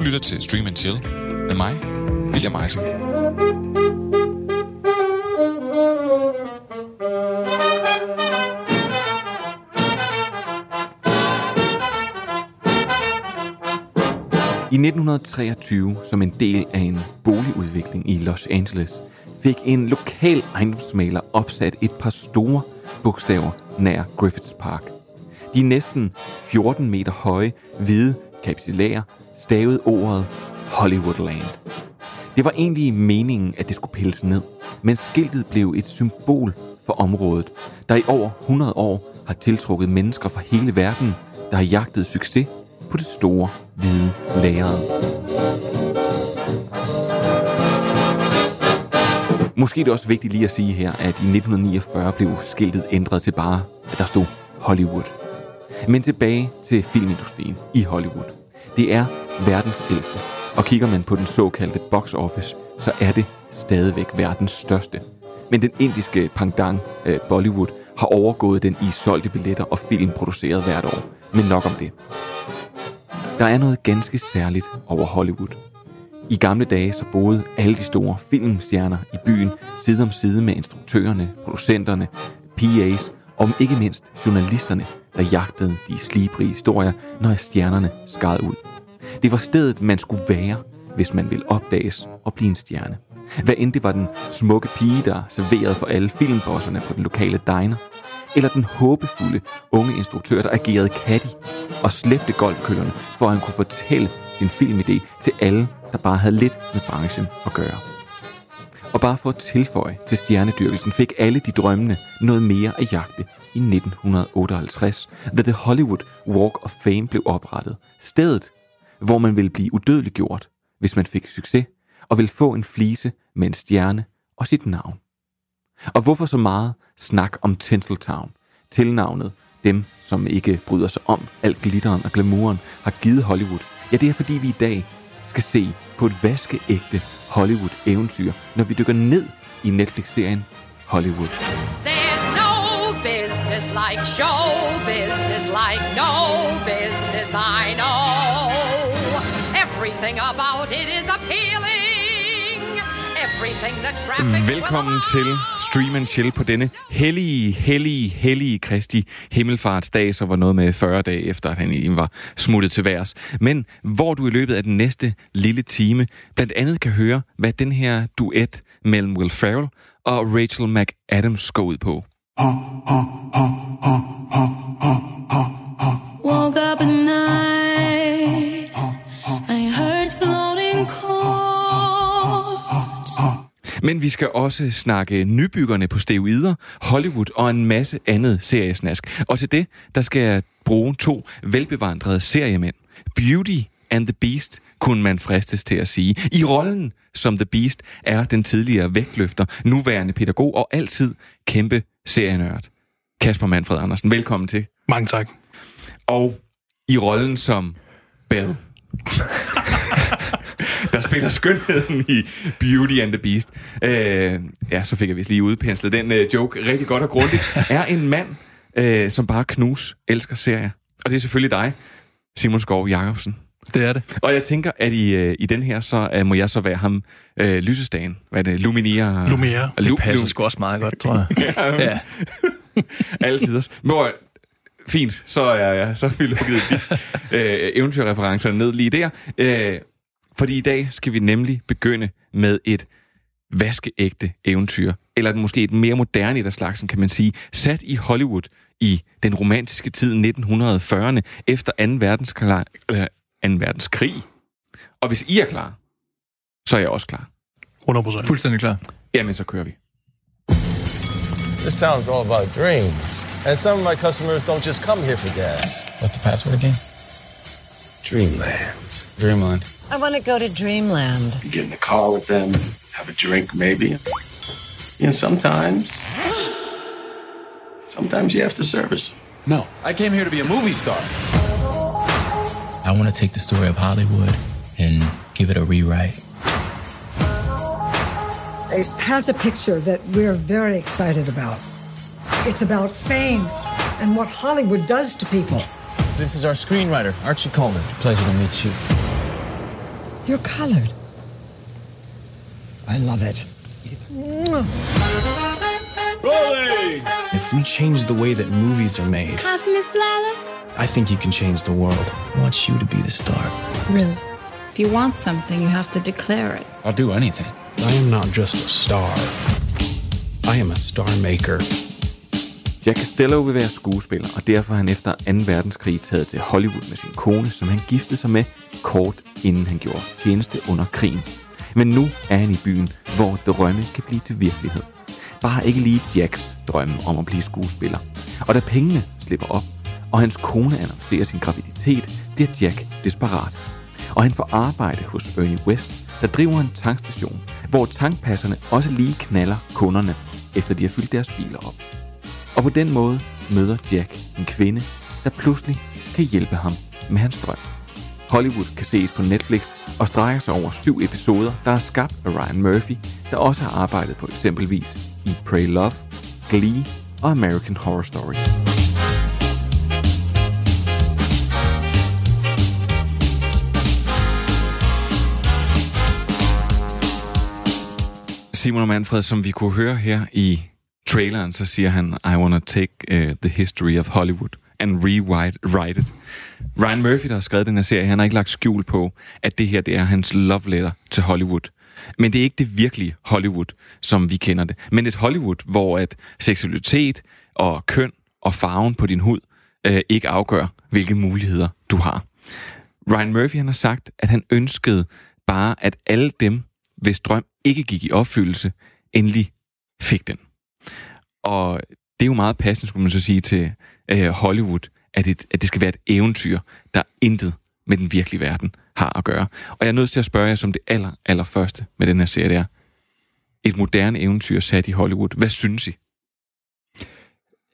Du lytter til Stream and Chill med mig, William Eising. I 1923, som en del af en boligudvikling i Los Angeles, fik en lokal ejendomsmaler opsat et par store bogstaver nær Griffiths Park. De næsten 14 meter høje, hvide kapitæler stavede ordet Hollywoodland. Det var egentlig meningen, at det skulle pilles ned, men skiltet blev et symbol for området, der i over 100 år har tiltrukket mennesker fra hele verden, der har jagtet succes på det store, hvide lærred. Måske er det også vigtigt lige at sige her, at i 1949 blev skiltet ændret til bare, at der stod Hollywood. Men tilbage til filmindustrien i Hollywood. Det er verdens ældste, og kigger man på den såkaldte box office, så er det stadigvæk verdens største. Men den indiske pangdang, øh, Bollywood, har overgået den i solgte billetter og film produceret hvert år. Men nok om det. Der er noget ganske særligt over Hollywood. I gamle dage så boede alle de store filmstjerner i byen side om side med instruktørerne, producenterne, PA's og ikke mindst journalisterne, der jagtede de slibrige historier, når stjernerne skar ud. Det var stedet, man skulle være, hvis man ville opdages og blive en stjerne. Hvad end det var den smukke pige, der serverede for alle filmbosserne på den lokale diner, eller den håbefulde unge instruktør, der agerede caddy og slæbte golfkøllerne, for at han kunne fortælle sin filmidé til alle, der bare havde lidt med branchen at gøre. Og bare for at tilføje til stjernedyrkelsen fik alle de drømmende noget mere at jagte i 1958, da The Hollywood Walk of Fame blev oprettet. Stedet, hvor man ville blive udødeliggjort, hvis man fik succes, og ville få en flise med en stjerne og sit navn. Og hvorfor så meget snak om Tinseltown? Tilnavnet dem, som ikke bryder sig om alt glitteren og glamouren, har givet Hollywood. Ja, det er fordi vi i dag skal se på et vaskeægte Hollywood-eventyr, når vi dykker ned i Netflix-serien Hollywood. There business like show business, like no business I know. Everything about it is appealing. Everything the traffic Velkommen will til Stream and Chill på denne hellige, hellige, hellige Kristi Himmelfartsdag, så var noget med 40 dage efter, at han var smuttet til værs. Men hvor du i løbet af den næste lille time blandt andet kan høre, hvad den her duet mellem Will Ferrell og Rachel McAdams går ud på. Woke up night. I heard floating. Men vi skal også snakke nybyggerne på steroider, Hollywood og en masse andet seriesnask. Og til det, der skal jeg bruge to velbevandrede seriemænd. Beauty and the Beast, kunne man fristes til at sige. I rollen som The Beast er den tidligere vægtløfter, nuværende pædagog og altid kæmpe serienørd. Kasper Manfred Andersen, velkommen til. Mange tak. Og i rollen som Belle. der spiller skønheden i Beauty and the Beast. Øh, ja, så fik jeg vist lige udpenslet den øh, joke rigtig godt og grundigt. Er en mand, øh, som bare knus elsker serier. Og det er selvfølgelig dig, Simon Skov Jacobsen. Det er det. Og jeg tænker, at i, øh, i den her, så øh, må jeg så være ham, øh, lysestagen. Hvad er det? Lumiere? Lumiere. Lu- Det passer sgu også meget godt, tror jeg. ja. Altid også. Men fint, så er jeg, så er vi lukket de, øh, eventyrreferencerne ned lige der. Øh, fordi i dag skal vi nemlig begynde med et vaskeægte eventyr. Eller måske et mere moderne et af slagsen, kan man sige. Sat i Hollywood i den romantiske tid 1940'erne efter 2. Verdenskrig, 2. verdenskrig. Og hvis I er klar, så er jeg også klar. 100 procent. Fuldstændig klar. Jamen, så kører vi. This town's all about dreams. And some of my customers don't just come here for gas. What's the password again? Dreamland. Dreamland. I want to go to Dreamland. You get in the car with them, have a drink maybe. You know, sometimes, sometimes you have to service 'em. No. I came here to be a movie star. I want to take the story of Hollywood and give it a rewrite. Ace has a picture that we're very excited about. It's about fame and what Hollywood does to people. This is our screenwriter, Archie Coleman. Pleasure to meet you. You're colored. I love it. If we change the way that movies are made, Coffee, Miss Lala? I think you can change the world. I want you to be the star. Really? If you want something, you have to declare it. I'll do anything. I am not just a star. I am a star maker. Jack Costello vil være skuespiller, og derfor er han efter 2. verdenskrig taget til Hollywood med sin kone, som han giftede sig med kort inden han gjorde tjeneste under krigen. Men nu er han i byen, hvor drømme kan blive til virkelighed. Bare ikke lige Jacks drømme om at blive skuespiller. Og da pengene slipper op, og hans kone annoncerer sin graviditet, bliver Jack desperat. Og han får arbejde hos Ernie West, der driver en tankstation, hvor tankpasserne også lige knaller kunderne, efter de har fyldt deres biler op. Og på den måde møder Jack en kvinde, der pludselig kan hjælpe ham med hans drøm. Hollywood kan ses på Netflix og strækker sig over syv episoder, der er skabt af Ryan Murphy, der også har arbejdet på eksempelvis Eat, Pray, Love, Glee og American Horror Story. Simon Manfred, som vi kunne høre her i traileren, så siger han, I wanna take uh, the history of Hollywood and rewrite write it. Ryan Murphy, der har skrevet den her serie, han har ikke lagt skjul på, at det her det er hans love letter til Hollywood. Men det er ikke det virkelige Hollywood, som vi kender det. Men et Hollywood, hvor at seksualitet og køn og farven på din hud øh, ikke afgør, hvilke muligheder du har. Ryan Murphy han har sagt, at han ønskede bare, at alle dem, hvis drøm ikke gik i opfyldelse, endelig fik den. Og det er jo meget passende, skulle man så sige, til øh, Hollywood, at, et, at det skal være et eventyr, der intet med den virkelige verden har at gøre. Og jeg er nødt til at spørge jer som det aller, aller første med den her serie, det er et moderne eventyr sat i Hollywood. Hvad synes I?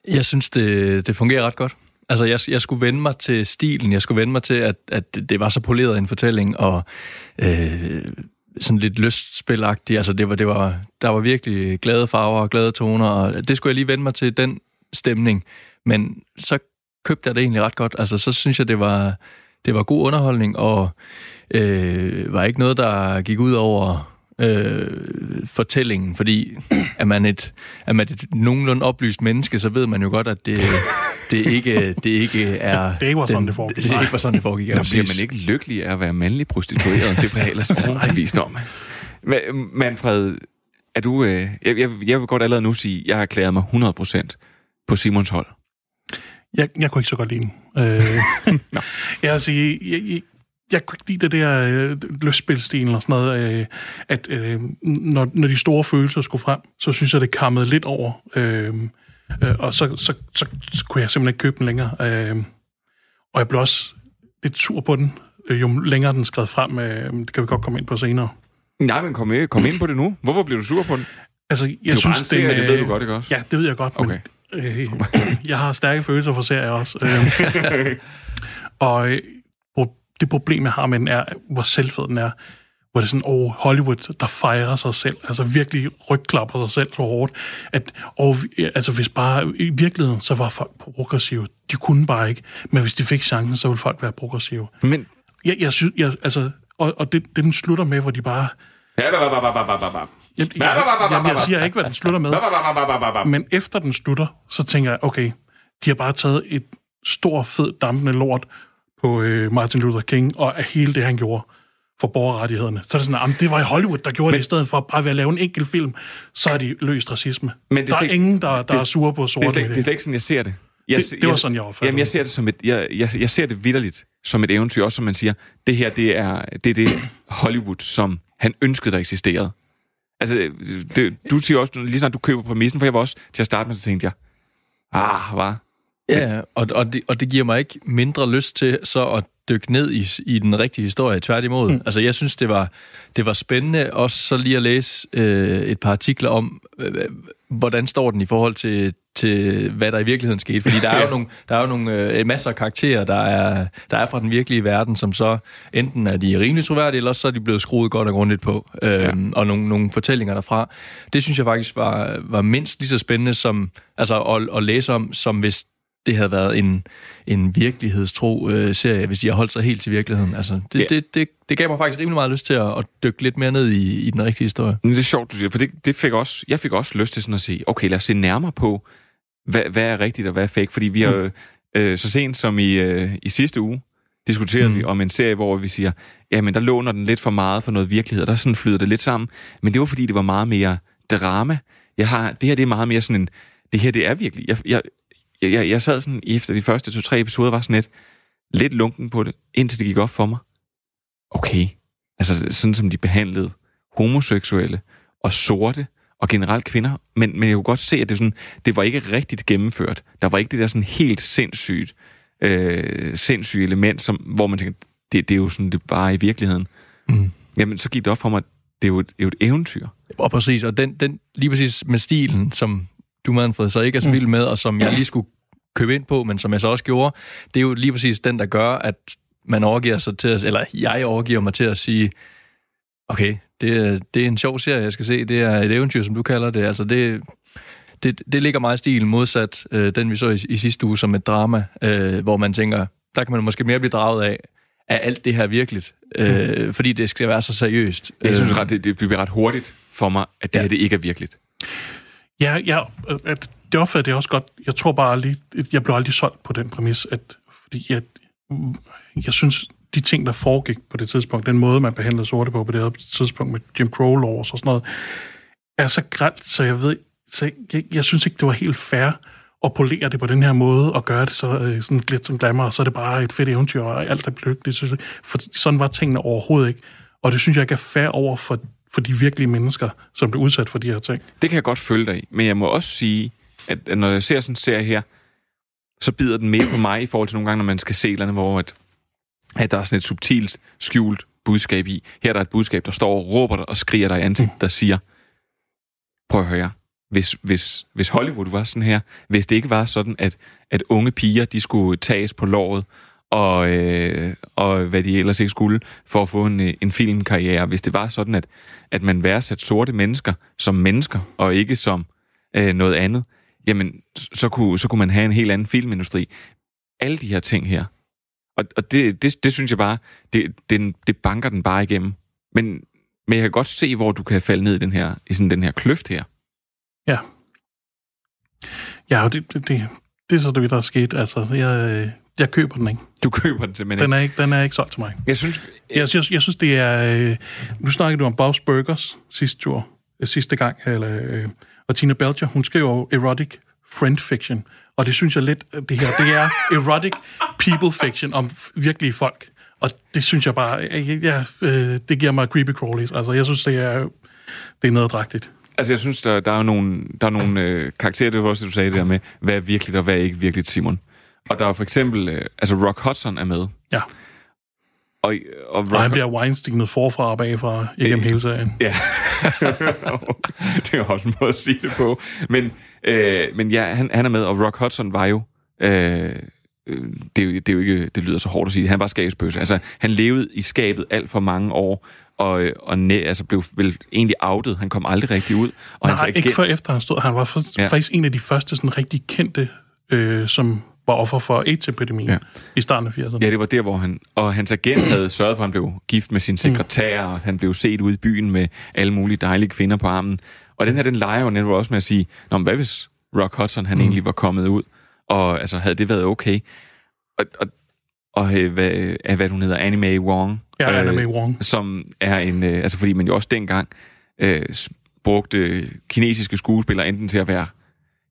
Jeg synes, det, det fungerer ret godt. Altså, jeg, jeg skulle vende mig til stilen. Jeg skulle vende mig til, at, at det var så poleret en fortælling, og øh, sådan lidt lystspilagtig. Altså, det var, det var, der var virkelig glade farver og glade toner, og det skulle jeg lige vende mig til, den stemning. Men så købte jeg det egentlig ret godt. Altså, så synes jeg, det var, det var god underholdning, og øh, var ikke noget, der gik ud over øh, fortællingen, fordi er man, et, er man et nogenlunde oplyst menneske, så ved man jo godt, at det, det, ikke, det ikke er... Det ikke var sådan, den, det foregik. Det, det ikke var sådan, det foregik. Nå, bliver man ikke lykkelig af at være mandlig prostitueret? det bliver ellers overbevist om. Ma- Manfred, er du... Øh, jeg, jeg, jeg vil godt allerede nu sige, at jeg har erklæret mig 100% på Simons hold. Jeg, jeg kunne ikke så godt lide den. Øh, jeg vil sige, jeg, jeg, jeg kunne ikke lide det der øh, løsspilstil og sådan noget, øh, at øh, når, når de store følelser skulle frem, så synes jeg, det kammede lidt over. Øh, øh, og så, så, så, så kunne jeg simpelthen ikke købe den længere. Øh, og jeg blev også lidt sur på den, øh, jo længere den skred frem. Øh, det kan vi godt komme ind på senere. Nej, men kom, med, kom ind på det nu. Hvorfor blev du sur på den? Altså, jeg det synes, serie, den, det ved du godt, ikke også? Ja, det ved jeg godt, Okay. men øh, jeg har stærke følelser for serier også. Øh, og øh, det problem, jeg har med den, er, hvor selvfed den er. Hvor det er sådan, oh, Hollywood, der fejrer sig selv. Altså virkelig rygklapper sig selv så hårdt. At, og, altså hvis bare, i virkeligheden, så var folk progressive. De kunne bare ikke. Men hvis de fik chancen, så ville folk være progressive. Men... Jeg, jeg synes, jeg, altså, og, og det, det, den slutter med, hvor de bare... Ja, ba, ba, ba, ba. Jeg, jeg, jeg, jeg siger ikke, hvad den slutter med. Men efter den slutter, så tænker jeg, okay, de har bare taget et stor, fed, dampende lort på øh, Martin Luther King og af hele det, han gjorde for borgerrettighederne. Så er det sådan, at det var i Hollywood, der gjorde men, det, i stedet for bare ved at lave en enkelt film, så har de løst racisme. Men det der er slet- ingen, der, der det- er sure på Det er, sorte. slet, det er slet ikke sådan, jeg ser det. Jeg, Det- det var sådan, jeg opfattede Jamen, jeg ser det som et, jeg, jeg, jeg ser det vidderligt som et eventyr, også som man siger, det her, det er det, er det Hollywood, som han ønskede, der eksisterede. Altså, det, du siger også, lige snart du køber præmissen, for jeg var også, til at starte med, så tænkte jeg, ah, hvad? Ja, og, og, det, og det giver mig ikke mindre lyst til så at dykke ned i, i den rigtige historie. Tværtimod. Mm. Altså, jeg synes, det var, det var spændende også så lige at læse øh, et par artikler om, øh, hvordan står den i forhold til, til, hvad der i virkeligheden skete. Fordi der er jo nogle, der er jo nogle øh, masser af karakterer, der er, der er fra den virkelige verden, som så enten er de rimelig troværdige, eller så er de blevet skruet godt og grundigt på. Øh, ja. Og nogle, nogle fortællinger derfra. Det synes jeg faktisk var, var mindst lige så spændende som, altså, at, at læse om, som hvis det havde været en, en virkelighedstro øh, serie, hvis de har holdt sig helt til virkeligheden. Altså, det, Ja. det, det, det gav mig faktisk rimelig meget lyst til at, at dykke lidt mere ned i, i den rigtige historie. Men det er sjovt, du siger, for det, det fik også, jeg fik også lyst til sådan at sige, okay, lad os se nærmere på, hvad, hvad er rigtigt og hvad er fake, fordi vi har jo, øh, så sent som i, øh, i sidste uge, diskuterede mm. vi om en serie, hvor vi siger, jamen der låner den lidt for meget for noget virkelighed, og der sådan flyder det lidt sammen, men det var fordi, det var meget mere drama. Jeg har, det her det er meget mere sådan en, det her det er virkelig, jeg, jeg, jeg, jeg, jeg sad sådan efter de første to-tre episoder, var sådan lidt, lidt lunken på det, indtil det gik op for mig. Okay, altså sådan som de behandlede homoseksuelle og sorte og generelt kvinder, men, men jeg kunne godt se, at det, sådan, det var ikke rigtigt gennemført. Der var ikke det der sådan helt sindssygt, øh, sindssyge element, som, hvor man tænker, det, det er jo sådan, det var i virkeligheden. Mm. Jamen, så gik det op for mig, det er jo et, det er jo et eventyr. Og præcis, og den, den lige præcis med stilen, som du, Manfred, så ikke er så vild med, og som jeg lige skulle købe ind på, men som jeg så også gjorde, det er jo lige præcis den, der gør, at man overgiver sig til at, eller jeg overgiver mig til at sige, okay, det, er- det er en sjov serie, jeg skal se, det er et eventyr, som du kalder det, altså det, det, det ligger meget i stilen modsat øh, den, vi så i, i sidste uge som et drama, øh, hvor man tænker, der kan man måske mere blive draget af, er alt det her virkeligt? Øh, fordi det skal være så seriøst. Jeg synes Øh, ret, det, det bliver ret hurtigt for mig, at det ja. her det ikke er virkeligt. Ja, ja øh, det opfatter jeg også godt. Jeg tror bare aldrig, jeg blev aldrig solgt på den præmis, at, fordi jeg, jeg synes, de ting, der foregik på det tidspunkt, den måde, man behandlede sorte på på det her tidspunkt med Jim Crow laws og sådan noget, er så grælt, så jeg ved, så jeg, jeg synes ikke, det var helt fair at polere det på den her måde, og gøre det så øh, sådan lidt som glamour, og så er det bare et fedt eventyr, og alt er lykkeligt. Synes jeg. For sådan var tingene overhovedet ikke. Og det synes jeg ikke er fair over for, for de virkelige mennesker, som blev udsat for de her ting. Det kan jeg godt følge dig i, men jeg må også sige, at at når jeg ser sådan en serie her, så bider den mere på mig i forhold til nogle gange, når man skal se eller hvor at, at der er sådan et subtilt, skjult budskab i. Her er der et budskab, der står og råber dig og skriger dig i ansigtet, der siger, prøv at høre. Hvis, hvis, hvis Hollywood var sådan her, hvis det ikke var sådan, at, at unge piger, de skulle tages på låret, og, øh, og hvad de ellers ikke skulle, for at få en, øh, en filmkarriere. Hvis det var sådan, at, at man værdsatte sorte mennesker som mennesker, og ikke som øh, noget andet, jamen, så kunne, så kunne man have en helt anden filmindustri. Alle de her ting her. Og, og det, det, det synes jeg bare, det, det, det banker den bare igennem. Men, men jeg kan godt se, hvor du kan falde ned i, den her, i sådan den her kløft her. Ja. Ja, og det, det, det, det er så det, der er sket. Altså, jeg, jeg køber den ikke. Du køber den simpelthen Den er ikke, den er ikke solgt til mig. Jeg synes, jeg, jeg, jeg synes det er... Øh, nu snakkede du om Bob's Burgers sidste tur, øh, sidste gang, eller, øh, og Tina Belcher, hun skriver jo erotic friend fiction, og det synes jeg lidt, at det her, det er erotic people fiction om virkelige folk. Og det synes jeg bare, øh, ja, øh, det giver mig creepy crawlies. Altså, jeg synes, det er, det er noget dragtigt. Altså, jeg synes, der, der er nogle, der er nogle øh, karakterer, det var også du sagde det der med, hvad er virkeligt og hvad er ikke virkeligt, Simon. Og der er for eksempel, øh, altså Rock Hudson er med. Ja. Og, og, Og han bliver Weinsteinet forfra og bagfra igennem hele serien. Ja, det er også en måde at sige det på. Men, øh, men ja, han, han er med, og Rock Hudson var jo... Øh, øh, det, er jo, det er jo ikke, det lyder så hårdt at sige, han var skabsbøsse. Altså, han levede i skabet alt for mange år, og, og næ, altså blev vel egentlig outet. Han kom aldrig rigtig ud. Og Nej, hans ikke før efter han stod. Han var for, ja. faktisk en af de første sådan rigtig kendte, øh, som var offer for AIDS-epidemien Ja. i starten af 80'erne. Ja, det var der, hvor han... Og hans agent havde sørget for, at han blev gift med sin sekretær, og han blev set ude i byen med alle mulige dejlige kvinder på armen. Og den her, den leger jo netop også med at sige, Nå, men hvad hvis Rock Hudson, han mm. egentlig var kommet ud? Og altså, havde det været okay? Og, og, og øh, hvad, øh, hvad hun hedder, Annie Mae Wong. Ja, Anna Mae Wong. Som er en... Øh, altså, fordi man jo også dengang øh, brugte kinesiske skuespillere enten til at være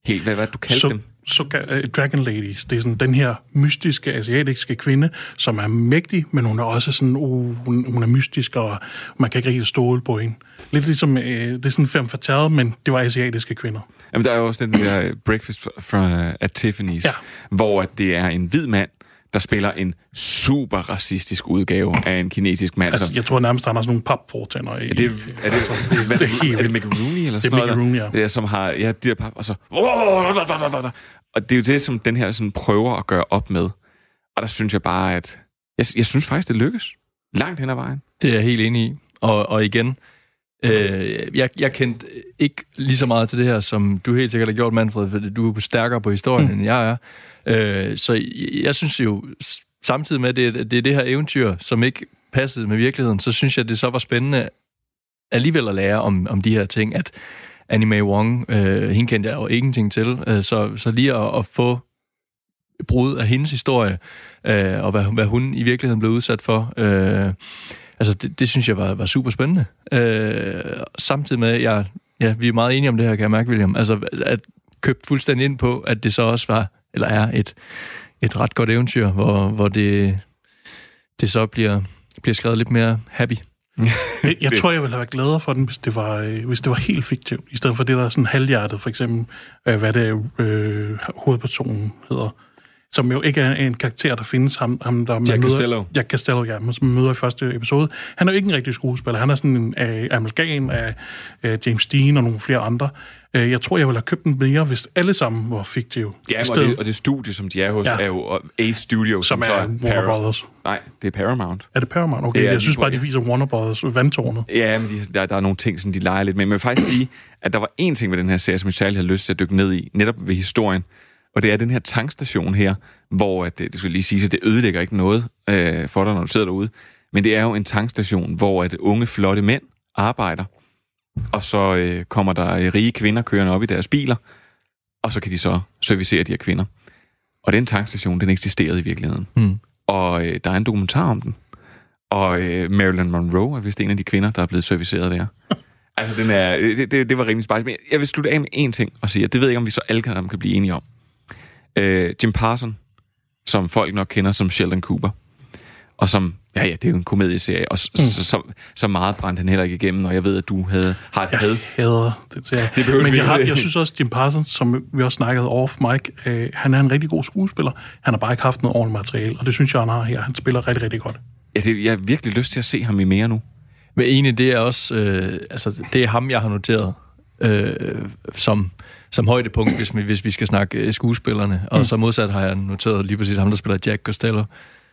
helt... Hvad var det, du kaldte så, dem? Så, uh, Dragon Ladies, det er sådan den her mystiske asiatiske kvinde, som er mægtig, men hun er også sådan, uh, hun, hun er mystisk, og man kan ikke rigtig stole på hende. Lidt ligesom, uh, det er sådan fem fatale, men det var asiatiske kvinder. Jamen, der er jo også den der øh, Breakfast fra, at Tiffany's, ja. hvor at det er en hvid mand, der spiller en super racistisk udgave af en kinesisk mand. Altså, som- jeg tror nærmest, han har sådan nogle papfortænder i. er det, er det, altså, det, hvad, det er helt er det eller Det er sådan noget? Mickey Rooney, ja. Det er, som har, ja, de der pap, og så... Og det er jo det, som den her sådan prøver at gøre op med. Og der synes jeg bare, at... Jeg, jeg synes faktisk, det lykkes. Langt hen ad vejen. Det er jeg helt enig i. Og, og igen, Øh, jeg, jeg kendte ikke lige så meget til det her, som du helt sikkert har gjort, Manfred, for du er stærkere på historien, mm. end jeg er. Øh, så jeg, synes jo, samtidig med, at det, det er det her eventyr, som ikke passede med virkeligheden, så synes jeg, at det så var spændende alligevel at lære om, om de her ting, at Anime Mae Wong, øh, hende kendte jeg jo ingenting til, øh, så, så lige at, at få brud af hendes historie, øh, og hvad, hvad hun i virkeligheden blev udsat for, øh, altså det, det synes jeg var, var super spændende. Øh, samtidig med, jeg, ja, vi er meget enige om det her, kan jeg mærke, William, altså at købe fuldstændig ind på, at det så også var, eller er et, et ret godt eventyr, hvor, hvor det, det så bliver, bliver skrevet lidt mere happy. Jeg, jeg tror, jeg ville have været gladere for den, hvis det var, øh, hvis det var helt fiktivt, i stedet for det, der er sådan halvhjertet, for eksempel, øh, hvad det er, øh, hovedpersonen hedder, som jo ikke er en karakter, der findes, ham, ham der Jack møder, Costello. Jack Costello, ja, som man møder i første episode. Han er jo ikke en rigtig skuespiller, han er sådan en øh, amalgam af øh, James Dean og nogle flere andre. Øh, jeg tror, jeg ville have købt den mere, hvis alle sammen var fiktive. Ja, og det, og det studie, som de er hos, Ja. er jo Ace Studio, Som så er er Warner Brothers. Nej, det er Paramount. Er det Paramount? Okay, Det er jeg synes bare, de viser Warner Brothers vandtårnet. Ja, men de, der, der er nogle ting, som de leger lidt med. Men jeg vil faktisk sige, at der var en ting ved den her serie, som jeg særlig havde lyst til at dykke ned i, netop ved historien. Og det er den her tankstation her, hvor, at, det, det skal lige sige, at det ødelægger ikke noget øh, for dig, når du sidder derude. Men det er jo en tankstation, hvor at unge, flotte mænd arbejder, og så øh, kommer der øh, rige kvinder kørende op i deres biler, og så kan de så servicere de her kvinder. Og den tankstation, den eksisterede i virkeligheden. Mm. Og øh, der er en dokumentar om den. Og øh, Marilyn Monroe er vist en af de kvinder, der er blevet serviceret der. altså, den er, det, det, det var rimelig spejs. Men jeg vil slutte af med én ting og sige, at det ved jeg ikke, om vi så alle kan, kan blive enige om. Øh, Jim Parson, som folk nok kender som Sheldon Cooper, og som, ja ja, det er jo en komedieserie, og mm. så, så, så meget brændte han heller ikke igennem, og jeg ved, at du havde, har et had. hader det serie. Det Men jeg, har, jeg synes også, Jim Parsons, som vi også snakkede off mic, øh, han er en rigtig god skuespiller. Han har bare ikke haft noget ordentligt materiale, og det synes jeg, han har her. Han spiller rigtig, rigtig godt. Ja, det, jeg har virkelig lyst til at se ham i mere nu. Men egentlig, det er også, øh, altså, det er ham, jeg har noteret øh, som, som højdepunkt, hvis vi, hvis vi skal snakke øh, skuespillerne. Og Mm. så modsat har jeg noteret lige præcis ham, der spiller Jack Costello.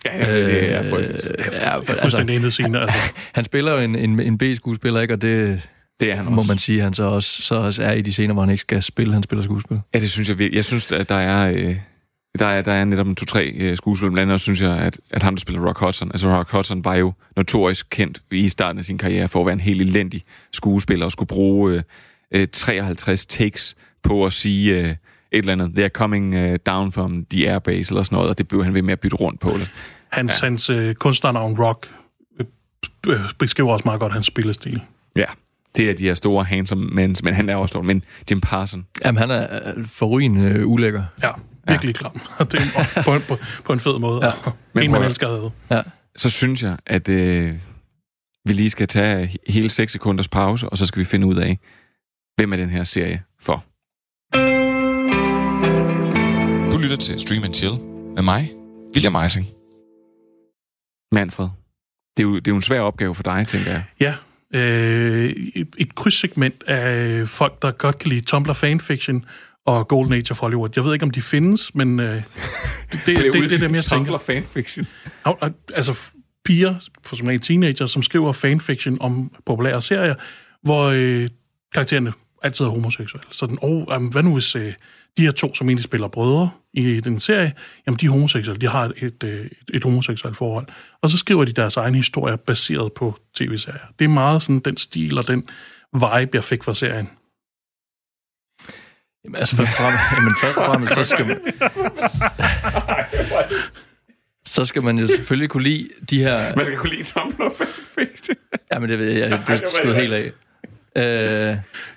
Ja, ja, det er frygteligt. Øh, Jeg er fuldstændig i scenen, altså. Han spiller jo en, en, en B-skuespiller, ikke? Og det, det er han må også. man sige, han så også, så også er i de scener, hvor han ikke skal spille, han spiller skuespil. Ja, det synes jeg virkelig. Jeg synes, at der er... Øh, der er, der er netop en to-tre øh, skuespillere. Blandt andet synes jeg, at, at ham, der spiller Rock Hudson, altså Rock Hudson var jo notorisk kendt i starten af sin karriere for at være en helt elendig skuespiller og skulle bruge øh, øh, 53 takes på at sige øh, et eller andet, they're coming øh, down from the airbase eller sådan noget, og det blev han ved med at bytte rundt på. Eller. Hans, ja. hans øh, kunstnernavn Rock øh, øh, beskriver også meget godt hans spillestil. Ja, det er de her store handsome men, men han er også stor. Men Jim Parson, Jamen, han er øh, forrygende øh, ulækker. Ja, virkelig ja. klam. Det er på, en- på, på en fed måde. Ja. Men en, man elsker at have. Ja. så synes jeg, at øh, vi lige skal tage he- hele 6 sekunders pause, og så skal vi finde ud af, hvem er den her serie for. Lytter til Stream and Chill med mig, William Eising. Manfred, det er jo, det er jo en svær opgave for dig, tænker jeg. Ja, øh, et, krydssegment af folk, der godt kan lide Tumblr fanfiction og Golden Age of Hollywood. Jeg ved ikke, om de findes, men øh, det, det, det, det, det er dem, jeg tænker. fanfiction. Og, og, altså piger, for som regel teenager, som skriver fanfiction om populære serier, hvor øh, karaktererne altid er homoseksuelle. Sådan, oh, jamen, hvad nu hvis øh, de her to, som egentlig spiller brødre i den serie, jamen de er homoseksuelle, de har et, et, øh, et homoseksuelt forhold. Og så skriver de deres egen historie baseret på tv-serier. Det er meget sådan den stil og den vibe, jeg fik fra serien. Jamen, altså først og fremmest, jamen, først og fremmest så skal man, så skal man jo selvfølgelig kunne lide de her... Man skal kunne lide Tumblr fanfiction. Jamen, det ved jeg, det stod helt af. Øh,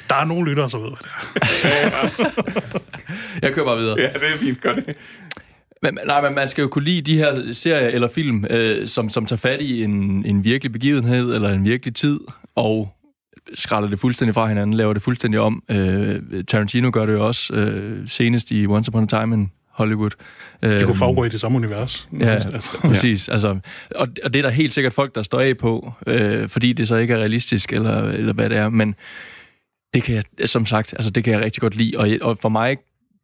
Der er nogle lyttere, så ved jeg det. jeg kører bare videre. Ja, det er fint, godt det. Men, nej, men man skal jo kunne lide de her serier eller film, øh, som, som tager fat i en, en virkelig begivenhed eller en virkelig tid, og skræller det fuldstændig fra hinanden, laver det fuldstændig om. Øh, Tarantino gør det jo også øh, senest i Once Upon a Time in Hollywood. Det kunne Øh, foregå i det samme univers. Ja, Altså. præcis. Altså, og, og det er der helt sikkert folk, der står af på, øh, fordi det så ikke er realistisk, eller, eller hvad det er. Men det kan jeg, som sagt, altså, det kan jeg rigtig godt lide. Og, og for mig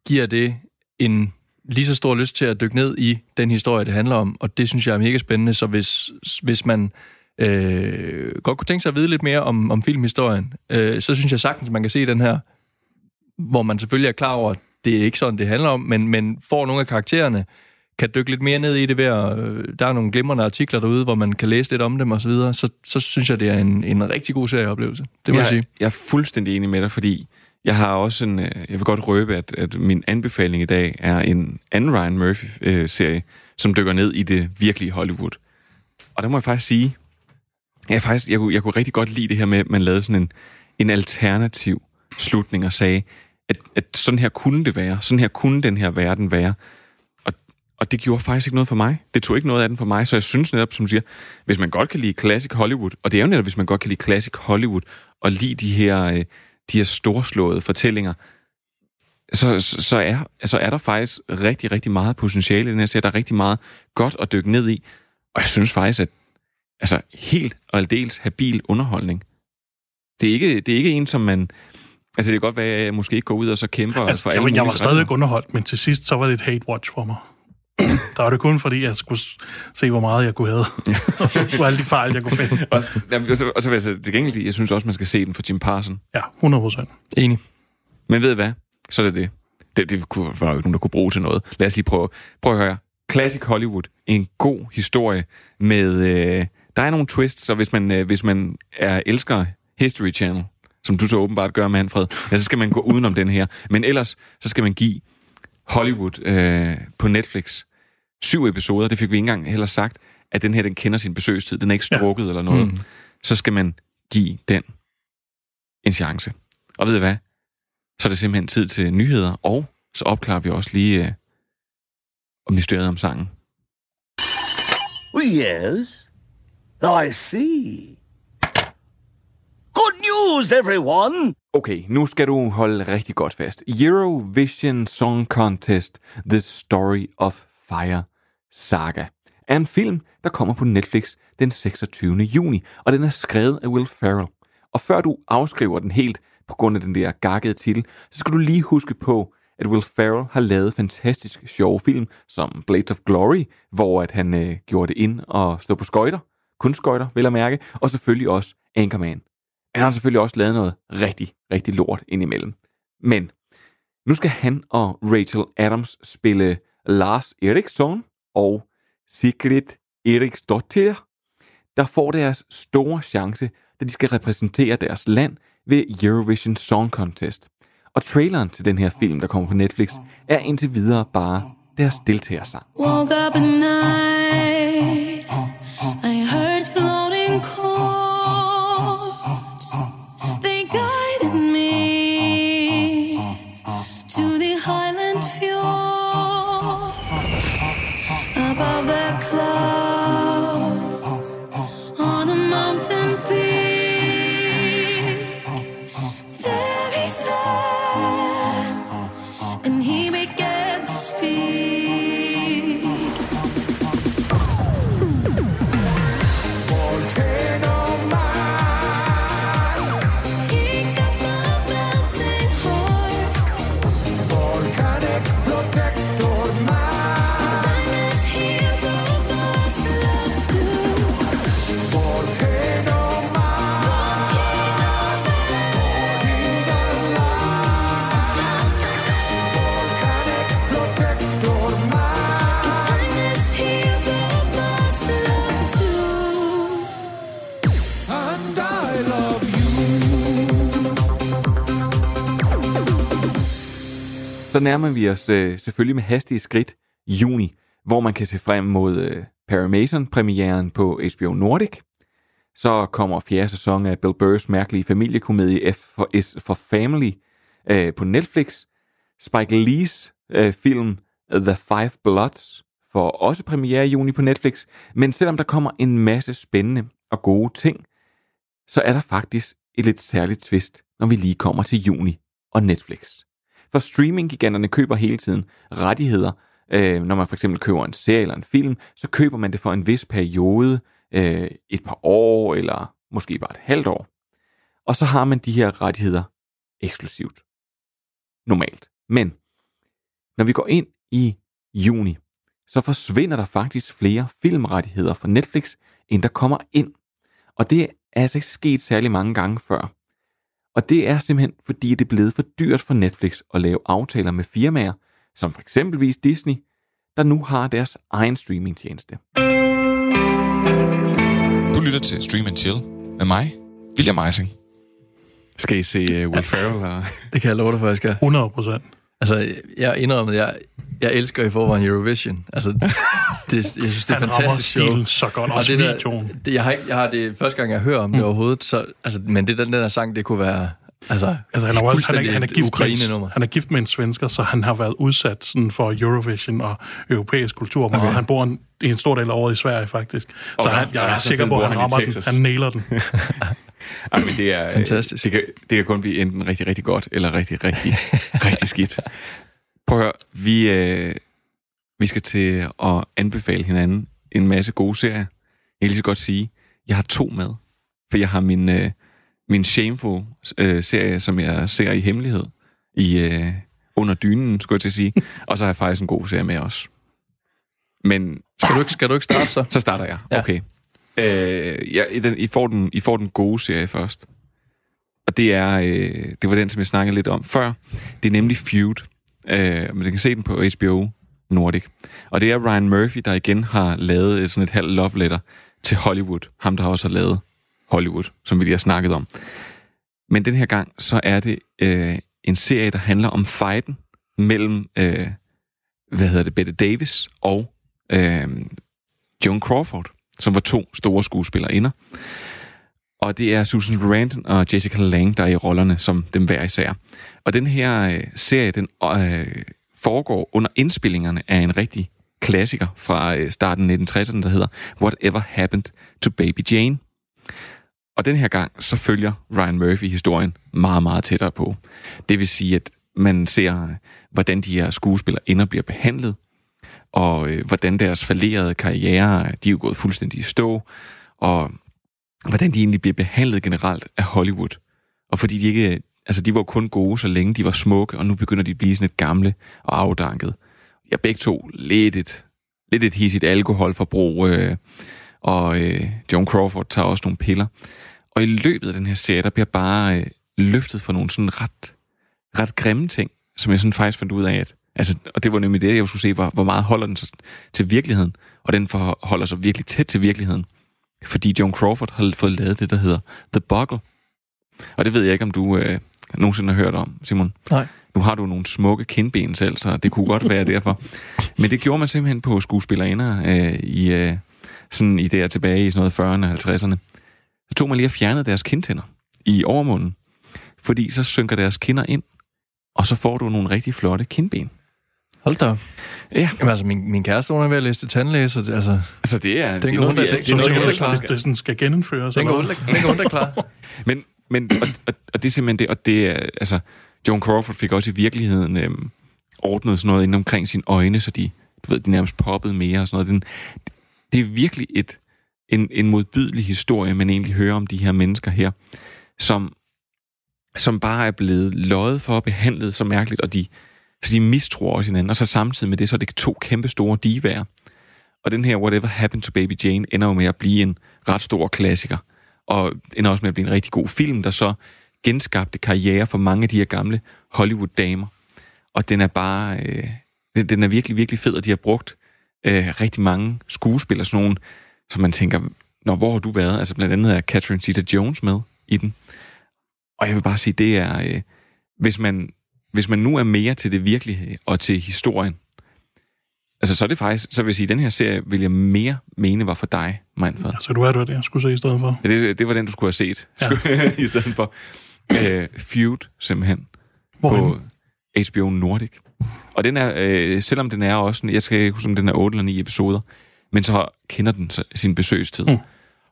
giver det en lige så stor lyst til at dykke ned i den historie, det handler om. Og det synes jeg er mega spændende. Så hvis, hvis man øh, godt kunne tænke sig at vide lidt mere om, om filmhistorien, øh, så synes jeg sagtens, man kan se den her, hvor man selvfølgelig er klar over, at det er ikke sådan, det handler om, men, men får nogle af karaktererne, kan dykke lidt mere ned i det ved at, øh, der er nogle glimrende artikler derude, hvor man kan læse lidt om dem og så videre, så, så synes jeg, det er en, en rigtig god serieoplevelse. Det må jeg, jeg sige. Jeg er fuldstændig enig med dig, fordi jeg har også en, øh, jeg vil godt røbe, at, at min anbefaling i dag er en anden Ryan Murphy-serie, som dykker ned i det virkelige Hollywood. Og der må jeg faktisk sige, jeg, faktisk, jeg, kunne, jeg kunne rigtig godt lide det her med, at man lavede sådan en, en alternativ slutning og sagde, at, at sådan her kunne det være, sådan her kunne den her verden være. Og, det gjorde faktisk ikke noget for mig. Det tog ikke noget af den for mig, så jeg synes netop, som du siger, hvis man godt kan lide classic Hollywood, og det er jo netop, hvis man godt kan lide classic Hollywood, og lide de her, øh, de her storslåede fortællinger, så, så, er, så er der faktisk rigtig, rigtig meget potentiale i den her serie. Der er rigtig meget godt at dykke ned i. Og jeg synes faktisk, at altså, helt og aldeles habil underholdning. Det er ikke, det er ikke en, som man... Altså, det kan godt være, at jeg måske ikke går ud og så kæmper altså, for alle jeg, jeg var stadig underholdt, men til sidst, så var det et hate-watch for mig. Der var det kun fordi, jeg skulle se, hvor meget jeg kunne have. og alle de fejl, jeg kunne finde. og, og, så, og så vil jeg så til gengæld sige, jeg synes også, man skal se den for Jim Parson. Ja, 100 procent. Enig. Men ved hvad? Så er det det. Det, det kunne, var jo ikke nogen, der kunne bruge til noget. Lad os lige prøve. Prøv at høre. Classic Hollywood. En god historie med... Øh, der er nogle twists, så hvis man, øh, hvis man er elsker History Channel, som du så åbenbart gør, Manfred, ja, så skal man gå udenom den her. Men ellers, så skal man give Hollywood øh, på Netflix syv episoder. Det fik vi ikke engang heller sagt, at den her, den kender sin besøgstid. Den er ikke strukket ja. eller noget. Mm. Så skal man give den en chance. Og ved I hvad? Så er det simpelthen tid til nyheder, og så opklarer vi også lige øh, om mysteriet om sangen. Yes, I see. Good news, everyone! Okay, nu skal du holde rigtig godt fast. Eurovision Song Contest, The Story of Fire Saga, er en film, der kommer på Netflix den 26. juni, og den er skrevet af Will Ferrell. Og før du afskriver den helt på grund af den der gakkede titel, så skal du lige huske på, at Will Ferrell har lavet fantastisk sjove film, som Blades of Glory, hvor at han øh, gjorde det ind og stod på skøjter, kun skøjter, vil jeg mærke, og selvfølgelig også Anchorman. Han har selvfølgelig også lavet noget rigtig, rigtig lort indimellem. Men nu skal han og Rachel Adams spille Lars Eriksson og Sigrid Eriksdottir, der får deres store chance, da de skal repræsentere deres land ved Eurovision Song Contest. Og traileren til den her film, der kommer på Netflix, er indtil videre bare deres deltagersang. Woke up at night, Så nærmer vi os øh, selvfølgelig med hastige skridt juni, hvor man kan se frem mod øh, Paramason-premieren på HBO Nordic. Så kommer fjerde sæson af Bill Burrs mærkelige familiekomedie F for S for Family øh, på Netflix. Spike Lee's øh, film The Five Bloods får også premiere i juni på Netflix. Men selvom der kommer en masse spændende og gode ting, så er der faktisk et lidt særligt twist, når vi lige kommer til juni og Netflix. For streaminggiganterne køber hele tiden rettigheder. Øh, når man for eksempel køber en serie eller en film, så køber man det for en vis periode, øh, et par år eller måske bare et halvt år. Og så har man de her rettigheder eksklusivt. Normalt. Men når vi går ind i juni, så forsvinder der faktisk flere filmrettigheder fra Netflix, end der kommer ind. Og det er altså ikke sket særlig mange gange før. Og det er simpelthen, fordi det er blevet for dyrt for Netflix at lave aftaler med firmaer, som for eksempelvis Disney, der nu har deres egen streamingtjeneste. Du lytter til Stream and Chill med mig, William Eising. Skal I se uh, Will Ferrell? Og... Det kan jeg love dig for, jeg skal. 100 procent. Altså, jeg indrømmer, jeg, jeg elsker i forvejen Eurovision. Altså, det, jeg synes, det er Han fantastisk show. så godt, Og også det der- videoen. Det, jeg, har ikke, jeg har det første gang, jeg hører om det Mm. overhovedet. Så, altså, men det den der sang, det kunne være... Altså, Altså, han er, også, han, er, han, er gift med, han er gift med en svensker, så han har været udsat sådan, for Eurovision og europæisk kultur. Okay. Og han bor en, i en stor del af året i Sverige, faktisk. Så han, jeg er er sikker på, at han rammer den. Han nailer den. Ej, men det er Fantastisk. Det kan, det kan kun blive enten rigtig, rigtig godt, eller rigtig, rigtig, rigtig skidt. Prøv at høre, vi, øh, vi skal til at anbefale hinanden en masse gode serier. Jeg kan lige så godt sige, jeg har to med. For jeg har min, øh, min Shameful øh, serie, som jeg ser i hemmelighed, i øh, under dynen, skulle jeg til at sige. Og så har jeg faktisk en god serie med også. Men Skal du ikke, skal du ikke starte så? så starter jeg. Okay. Øh, ja, i, den, I, får den, I får den gode serie først. Og det er øh, det var den, som jeg snakkede lidt om før. Det er nemlig Feud. Øh, men du kan se den på HBO Nordic. Og det er Ryan Murphy, der igen har lavet sådan et halvt love letter til Hollywood. Ham, der også har lavet Hollywood, som vi lige har snakket om. Men den her gang, så er det øh, en serie, der handler om fighten mellem, øh, hvad hedder det, Bette Davis og øh, Joan Crawford, som var to store skuespillere inder. Og det er Susan Sarandon og Jessica Lange, der er i rollerne som dem hver især. Og den her øh, serie, den øh, foregår under indspillingerne af en rigtig klassiker fra øh, starten af 1960'erne, der hedder Whatever Happened to Baby Jane. Og den her gang, så følger Ryan Murphy historien meget, meget tættere på. Det vil sige, at man ser, øh, hvordan de her skuespillere ender bliver behandlet, og øh, hvordan deres falderede karriere, de er jo gået fuldstændig i stå, og hvordan de egentlig bliver behandlet generelt af Hollywood. Og fordi de ikke, altså de var kun gode, så længe de var smukke, og nu begynder de at blive sådan et gamle og afdanket. Jeg begge to lidt et, lidt et hissigt alkoholforbrug, øh, og øh, John Crawford tager også nogle piller. Og i løbet af den her serie, der bliver bare øh, løftet for nogle sådan ret, ret grimme ting, som jeg sådan faktisk fandt ud af, at Altså, og det var nemlig det, jeg skulle se, hvor, hvor meget holder den sig til virkeligheden, og den forholder sig virkelig tæt til virkeligheden. Fordi Joan Crawford har fået lavet det, der hedder The Buckle. Og det ved jeg ikke, om du øh, nogensinde har hørt om, Simon. Nej. Nu har du nogle smukke kindben selv, så det kunne godt være derfor. Men det gjorde man simpelthen på skuespillerinder øh, i, øh, sådan i der tilbage i sådan noget 40'erne og 50'erne. Så tog man lige og fjernede deres kindtænder i overmunden, fordi så synker deres kinder ind, og så får du nogle rigtig flotte kindben. Hold da. Ja. Jamen, altså, min, min kæreste, hun er ved at læse til tandlæge, så det, altså... Altså, det er... Den det er kan noget, hun da- vi er- det- det er det- er det- klar. Det, det sådan skal genindføres. Den eller hun den klare. Men, men og, og, og det er simpelthen det, og det er, altså, Joan Crawford fik også i virkeligheden øhm, ordnet sådan noget inde omkring sine øjne, så de, du ved, de nærmest poppede mere og sådan noget. Den, det er virkelig et, en, en modbydelig historie, man egentlig hører om de her mennesker her, som, som bare er blevet løjet for og behandlet så mærkeligt, og de, så de mistror også hinanden, og så samtidig med det, så er det to kæmpe store divaer. Og den her Whatever Happened to Baby Jane ender jo med at blive en ret stor klassiker, og ender også med at blive en rigtig god film, der så genskabte karriere for mange af de her gamle Hollywood-damer. Og den er bare... Øh, den, den er virkelig, virkelig fed, og de har brugt øh, rigtig mange skuespillere, sådan nogle, som man tænker, når hvor har du været? Altså blandt andet er Catherine Zeta-Jones med i den. Og jeg vil bare sige, det er... Øh, hvis, man, hvis man nu er mere til det virkelige og til historien, altså så er det faktisk... Så vil jeg sige, at den her serie vil jeg mere mene var for dig, Manfred. Så du er det, jeg skulle se i stedet for. Ja, det, det var den, du skulle have set, ja. i stedet for øh, Feud, simpelthen, Hvorhenne? på HBO Nordic. Og den er, øh, selvom den er også, jeg skal ikke huske, om den er 8 eller 9 episoder, men så kender den sin besøgstid. Mm.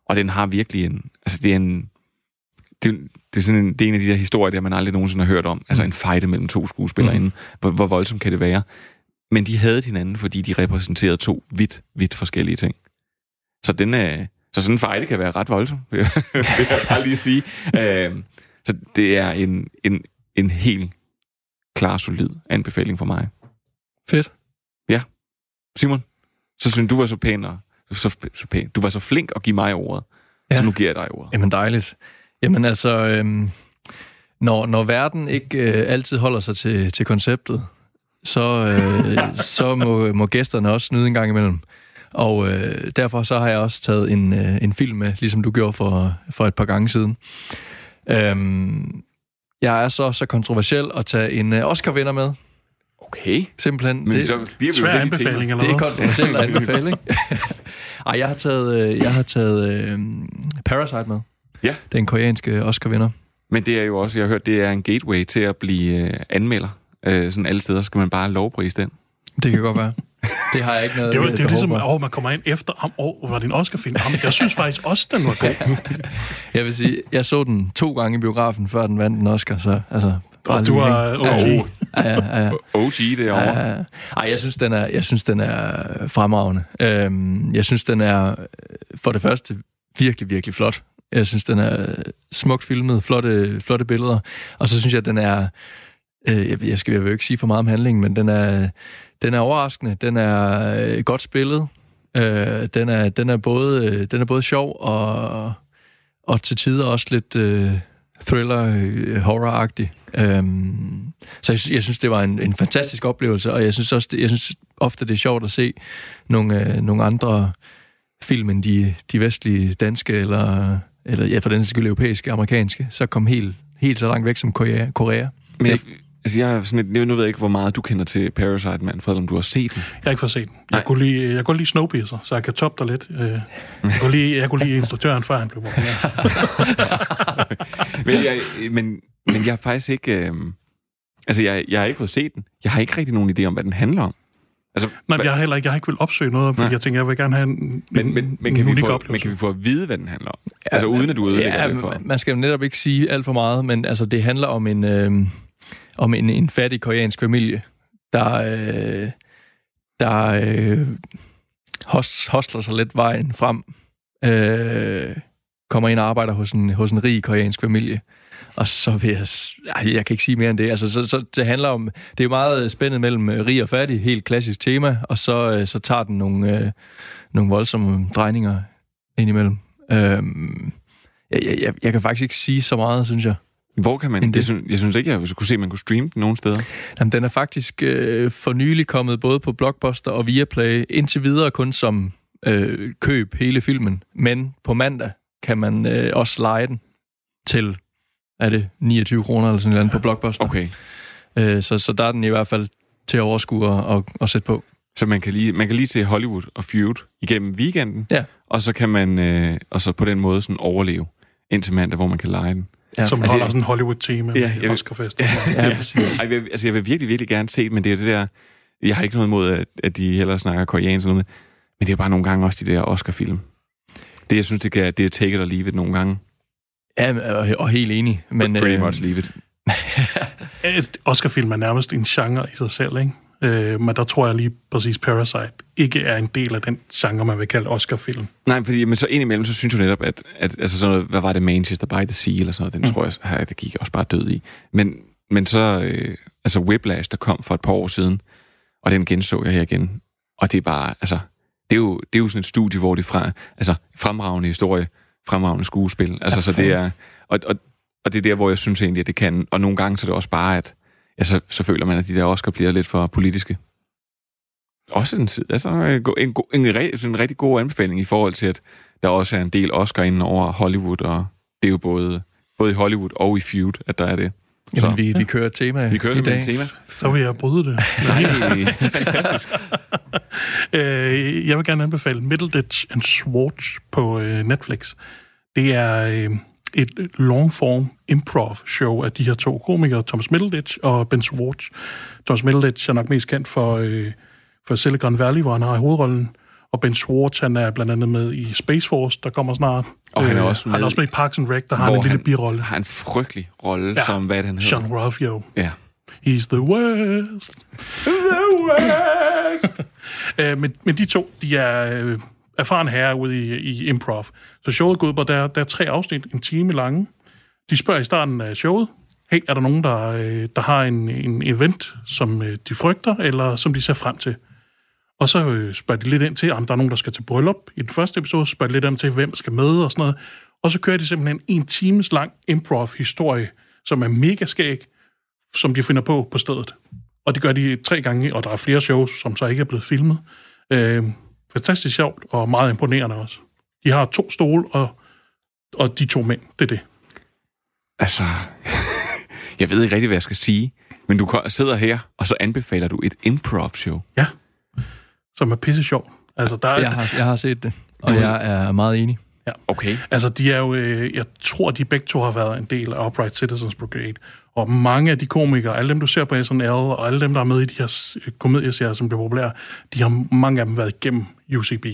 Og den har virkelig en, altså det er en, det, det, er sådan en, det er en af de der historier, der man aldrig nogensinde har hørt om. Altså en fight mellem to skuespillere mm. hvor, hvor voldsomt kan det være? Men de havde hinanden, fordi de repræsenterede to vidt, vidt forskellige ting. Så den er, så sådan en fight kan være ret voldsom, vil jeg bare lige sige. Øhm, så det er en, en, en helt klar, solid anbefaling for mig. Fedt. Ja. Simon, så synes du var så pæn, og så, så pæn. Du var så flink at give mig ordet. Ja. Så nu giver jeg dig ordet. Jamen dejligt. Jamen altså, øhm, når, når verden ikke øh, altid holder sig til, til konceptet, så, øh, så må, må gæsterne også snyde en gang imellem. Og øh, derfor så har jeg også taget en, øh, en film med, ligesom du gjorde for, for et par gange siden. Øhm, jeg er så så kontroversiel at tage en øh, Oscar-vinder med. Okay. Simpelthen. Men så bliver vi jo anbefaling, eller Det er anbefale, ikke? Ej, jeg har taget, øh, jeg har taget øh, Parasite med. Ja. Den koreanske Oscar-vinder. Men det er jo også, jeg har hørt, det er en gateway til at blive øh, anmelder. Øh, sådan alle steder skal man bare lovprise den. Det kan godt være. Det har jeg ikke noget Det er jo øh, det er ligesom, åh, man kommer ind efter, om, åh, var det en Oscar-film? Jeg synes faktisk også, den var god. Jeg vil sige, jeg så den to gange i biografen, før den vandt en Oscar, så altså... Og du var? OG. Ja, ja, ja. OG derovre. Ja, ja. Ej, jeg synes, den er, jeg synes, den er fremragende. Øhm, jeg synes, den er for det første virkelig, virkelig flot. Jeg synes, den er smukt filmet, flotte, flotte billeder. Og så synes jeg, den er... Øh, jeg, jeg skal jeg vil jo ikke sige for meget om handlingen, men den er, den er overraskende. Den er øh, godt spillet. Øh, den, er, den, er både, øh, den er både sjov og, og til tider også lidt øh, thriller-horror-agtig. Øh, øhm, så jeg, jeg synes, det var en, en fantastisk oplevelse, og jeg synes også, det, jeg synes ofte, det er sjovt at se nogle, øh, nogle andre film end de, de vestlige danske, eller, eller ja, for den skyld europæiske, amerikanske, så kom helt, helt så langt væk som Korea. Korea. Men jeg, altså, jeg sådan et, nu ved jeg ikke, hvor meget du kender til Parasite, Manfred, om du har set den. Jeg har ikke fået set den. Jeg kunne lide, jeg kunne lide Snowpiercer, så jeg kan toppe dig lidt. Øh, Jeg kunne lide, jeg kunne lide instruktøren, før han blev populær. Men jeg, men, men jeg har faktisk ikke... Øh, altså, jeg, jeg har ikke fået set den. Jeg har ikke rigtig nogen idé om, hvad den handler om. Altså, Nej, men jeg har heller ikke, jeg har ikke vil opsøge noget, fordi Nej. jeg tænker, jeg vil gerne have en, men, men, men, en kan vi unik få, oplevelse. men kan vi få at vide, hvad den handler om? altså, uden at du ødelægger ja, det for... Man skal jo netop ikke sige alt for meget, men altså, det handler om en, øh, om en, en fattig koreansk familie, der, øh, der øh, hos, hostler sig lidt vejen frem, øh, kommer ind og arbejder hos en, hos en rig koreansk familie. Og så vil jeg... Ej, jeg kan ikke sige mere end det. Altså, så, så det handler om... Det er jo meget spændet mellem øh, rig og fattig, helt klassisk tema, og så, øh, så tager den nogle, øh, nogle voldsomme drejninger indimellem. Øhm, jeg, jeg, jeg, kan faktisk ikke sige så meget, synes jeg. Hvor kan man... Jeg synes, jeg synes ikke, jeg kunne se, at man kunne streame den nogen steder. Jamen, den er faktisk øh, for nylig kommet både på Blockbuster og Viaplay, indtil videre kun som øh, køb hele filmen. Men på mandag kan man øh, også lege den til, er det 29 kroner eller sådan noget på Blockbuster. Okay. Øh, så, så der er den i hvert fald til at overskue og, og, og sætte på. Så man kan, lige, man kan lige se Hollywood og Feud igennem weekenden, Ja. og så kan man øh, og så på den måde sådan overleve indtil mandag, hvor man kan lege den. Ja. Som Altså, holder sådan en Hollywood-tema Ja, ja, jeg med vil- Oscar-fest. Ja, præcis. Ej, jeg, vil- altså, jeg vil virkelig, virkelig gerne se det, men det er det der... Jeg har ikke noget imod, at, at de heller snakker koreansk eller noget, men det er bare nogle gange også de der Oscar-film. Det, jeg synes, det, kan, det er take it or leave it nogle gange. Ja, og, og helt enig. Men, Pretty øh, much leave it. Et Oscar-film er nærmest en genre i sig selv, ikke? Øh, men der tror jeg lige præcis Parasite ikke er en del af den genre, man vil kalde Oscar-film. Nej, fordi men så indimellem, så synes jeg netop, at, at altså sådan noget, hvad var det, Manchester by the Sea, eller sådan noget, den mm. tror jeg, her, det gik jeg også bare død i. Men, men så, øh, altså Whiplash, der kom for et par år siden, og den genså jeg her igen, og det er bare, altså, det er jo, det er jo sådan et studie, hvor det er fra, altså, fremragende historie, fremragende skuespil, altså, Ja, så det er, og, og, og det er der, hvor jeg synes egentlig, at det kan, og nogle gange så er det også bare, at, ja, så, så føler man, at de der Oscar bliver lidt for politiske. Også en, altså, en, go- en, en, sådan en rigtig god anbefaling i forhold til, at der også er en del Oscar inden over Hollywood, og det er jo både, både i Hollywood og i Feud, at der er det. Jamen, vi, vi kører et tema vi kører i simpelthen dag. et tema. Så vil jeg bryde det. Nej, fantastisk. Øh, jeg vil gerne anbefale Middleditch and Swartz på øh, Netflix. Det er øh, et longform improv show af de her to komikere, Thomas Middleditch og Ben Swartz. Thomas Middleditch er nok mest kendt for, øh, for Silicon Valley, hvor han har hovedrollen. Og Ben Swartz, han er blandt andet med i Space Force, der kommer snart. Og han er Øh, også han er med også med i Parks and Rec, der har han en lille han birolle. har en frygtelig rolle, Ja, som hvad han hedder. Sean Ralphio. Ja. He's the worst. The worst. øh, men, men de to, de er øh, erfarne herrer ude i, i improv. Så showet går ud på, der, der er tre afsnit, en time lange. De spørger i starten af showet, hey, er der nogen, der, øh, der har en, en event, som øh, de frygter, eller som de ser frem til? Og så øh, spørger de lidt ind til, om der er nogen, der skal til bryllup. I den første episode spørger de lidt om til, hvem skal med og sådan noget. Og så kører de simpelthen en times lang improv-historie, som er mega skæg, som de finder på på stedet. Og det gør de tre gange, og der er flere shows, som så ikke er blevet filmet. Øh, fantastisk sjovt, og meget imponerende også. De har to stole, og, og de to mænd, det er det. Altså, jeg ved ikke rigtig, hvad jeg skal sige, men du sidder her, og så anbefaler du et improv-show. Ja, som er pisse sjov. Altså, der, er- Jeg har, jeg har set det, og jeg er meget enig. Ja. Okay. Altså, de er jo, øh, jeg tror, de begge to har været en del af Upright Citizens Brigade. Og mange af de komikere, alle dem, du ser på SNL, og alle dem, der er med i de her komedieserier, som bliver populære, de har mange af dem været igennem UCB.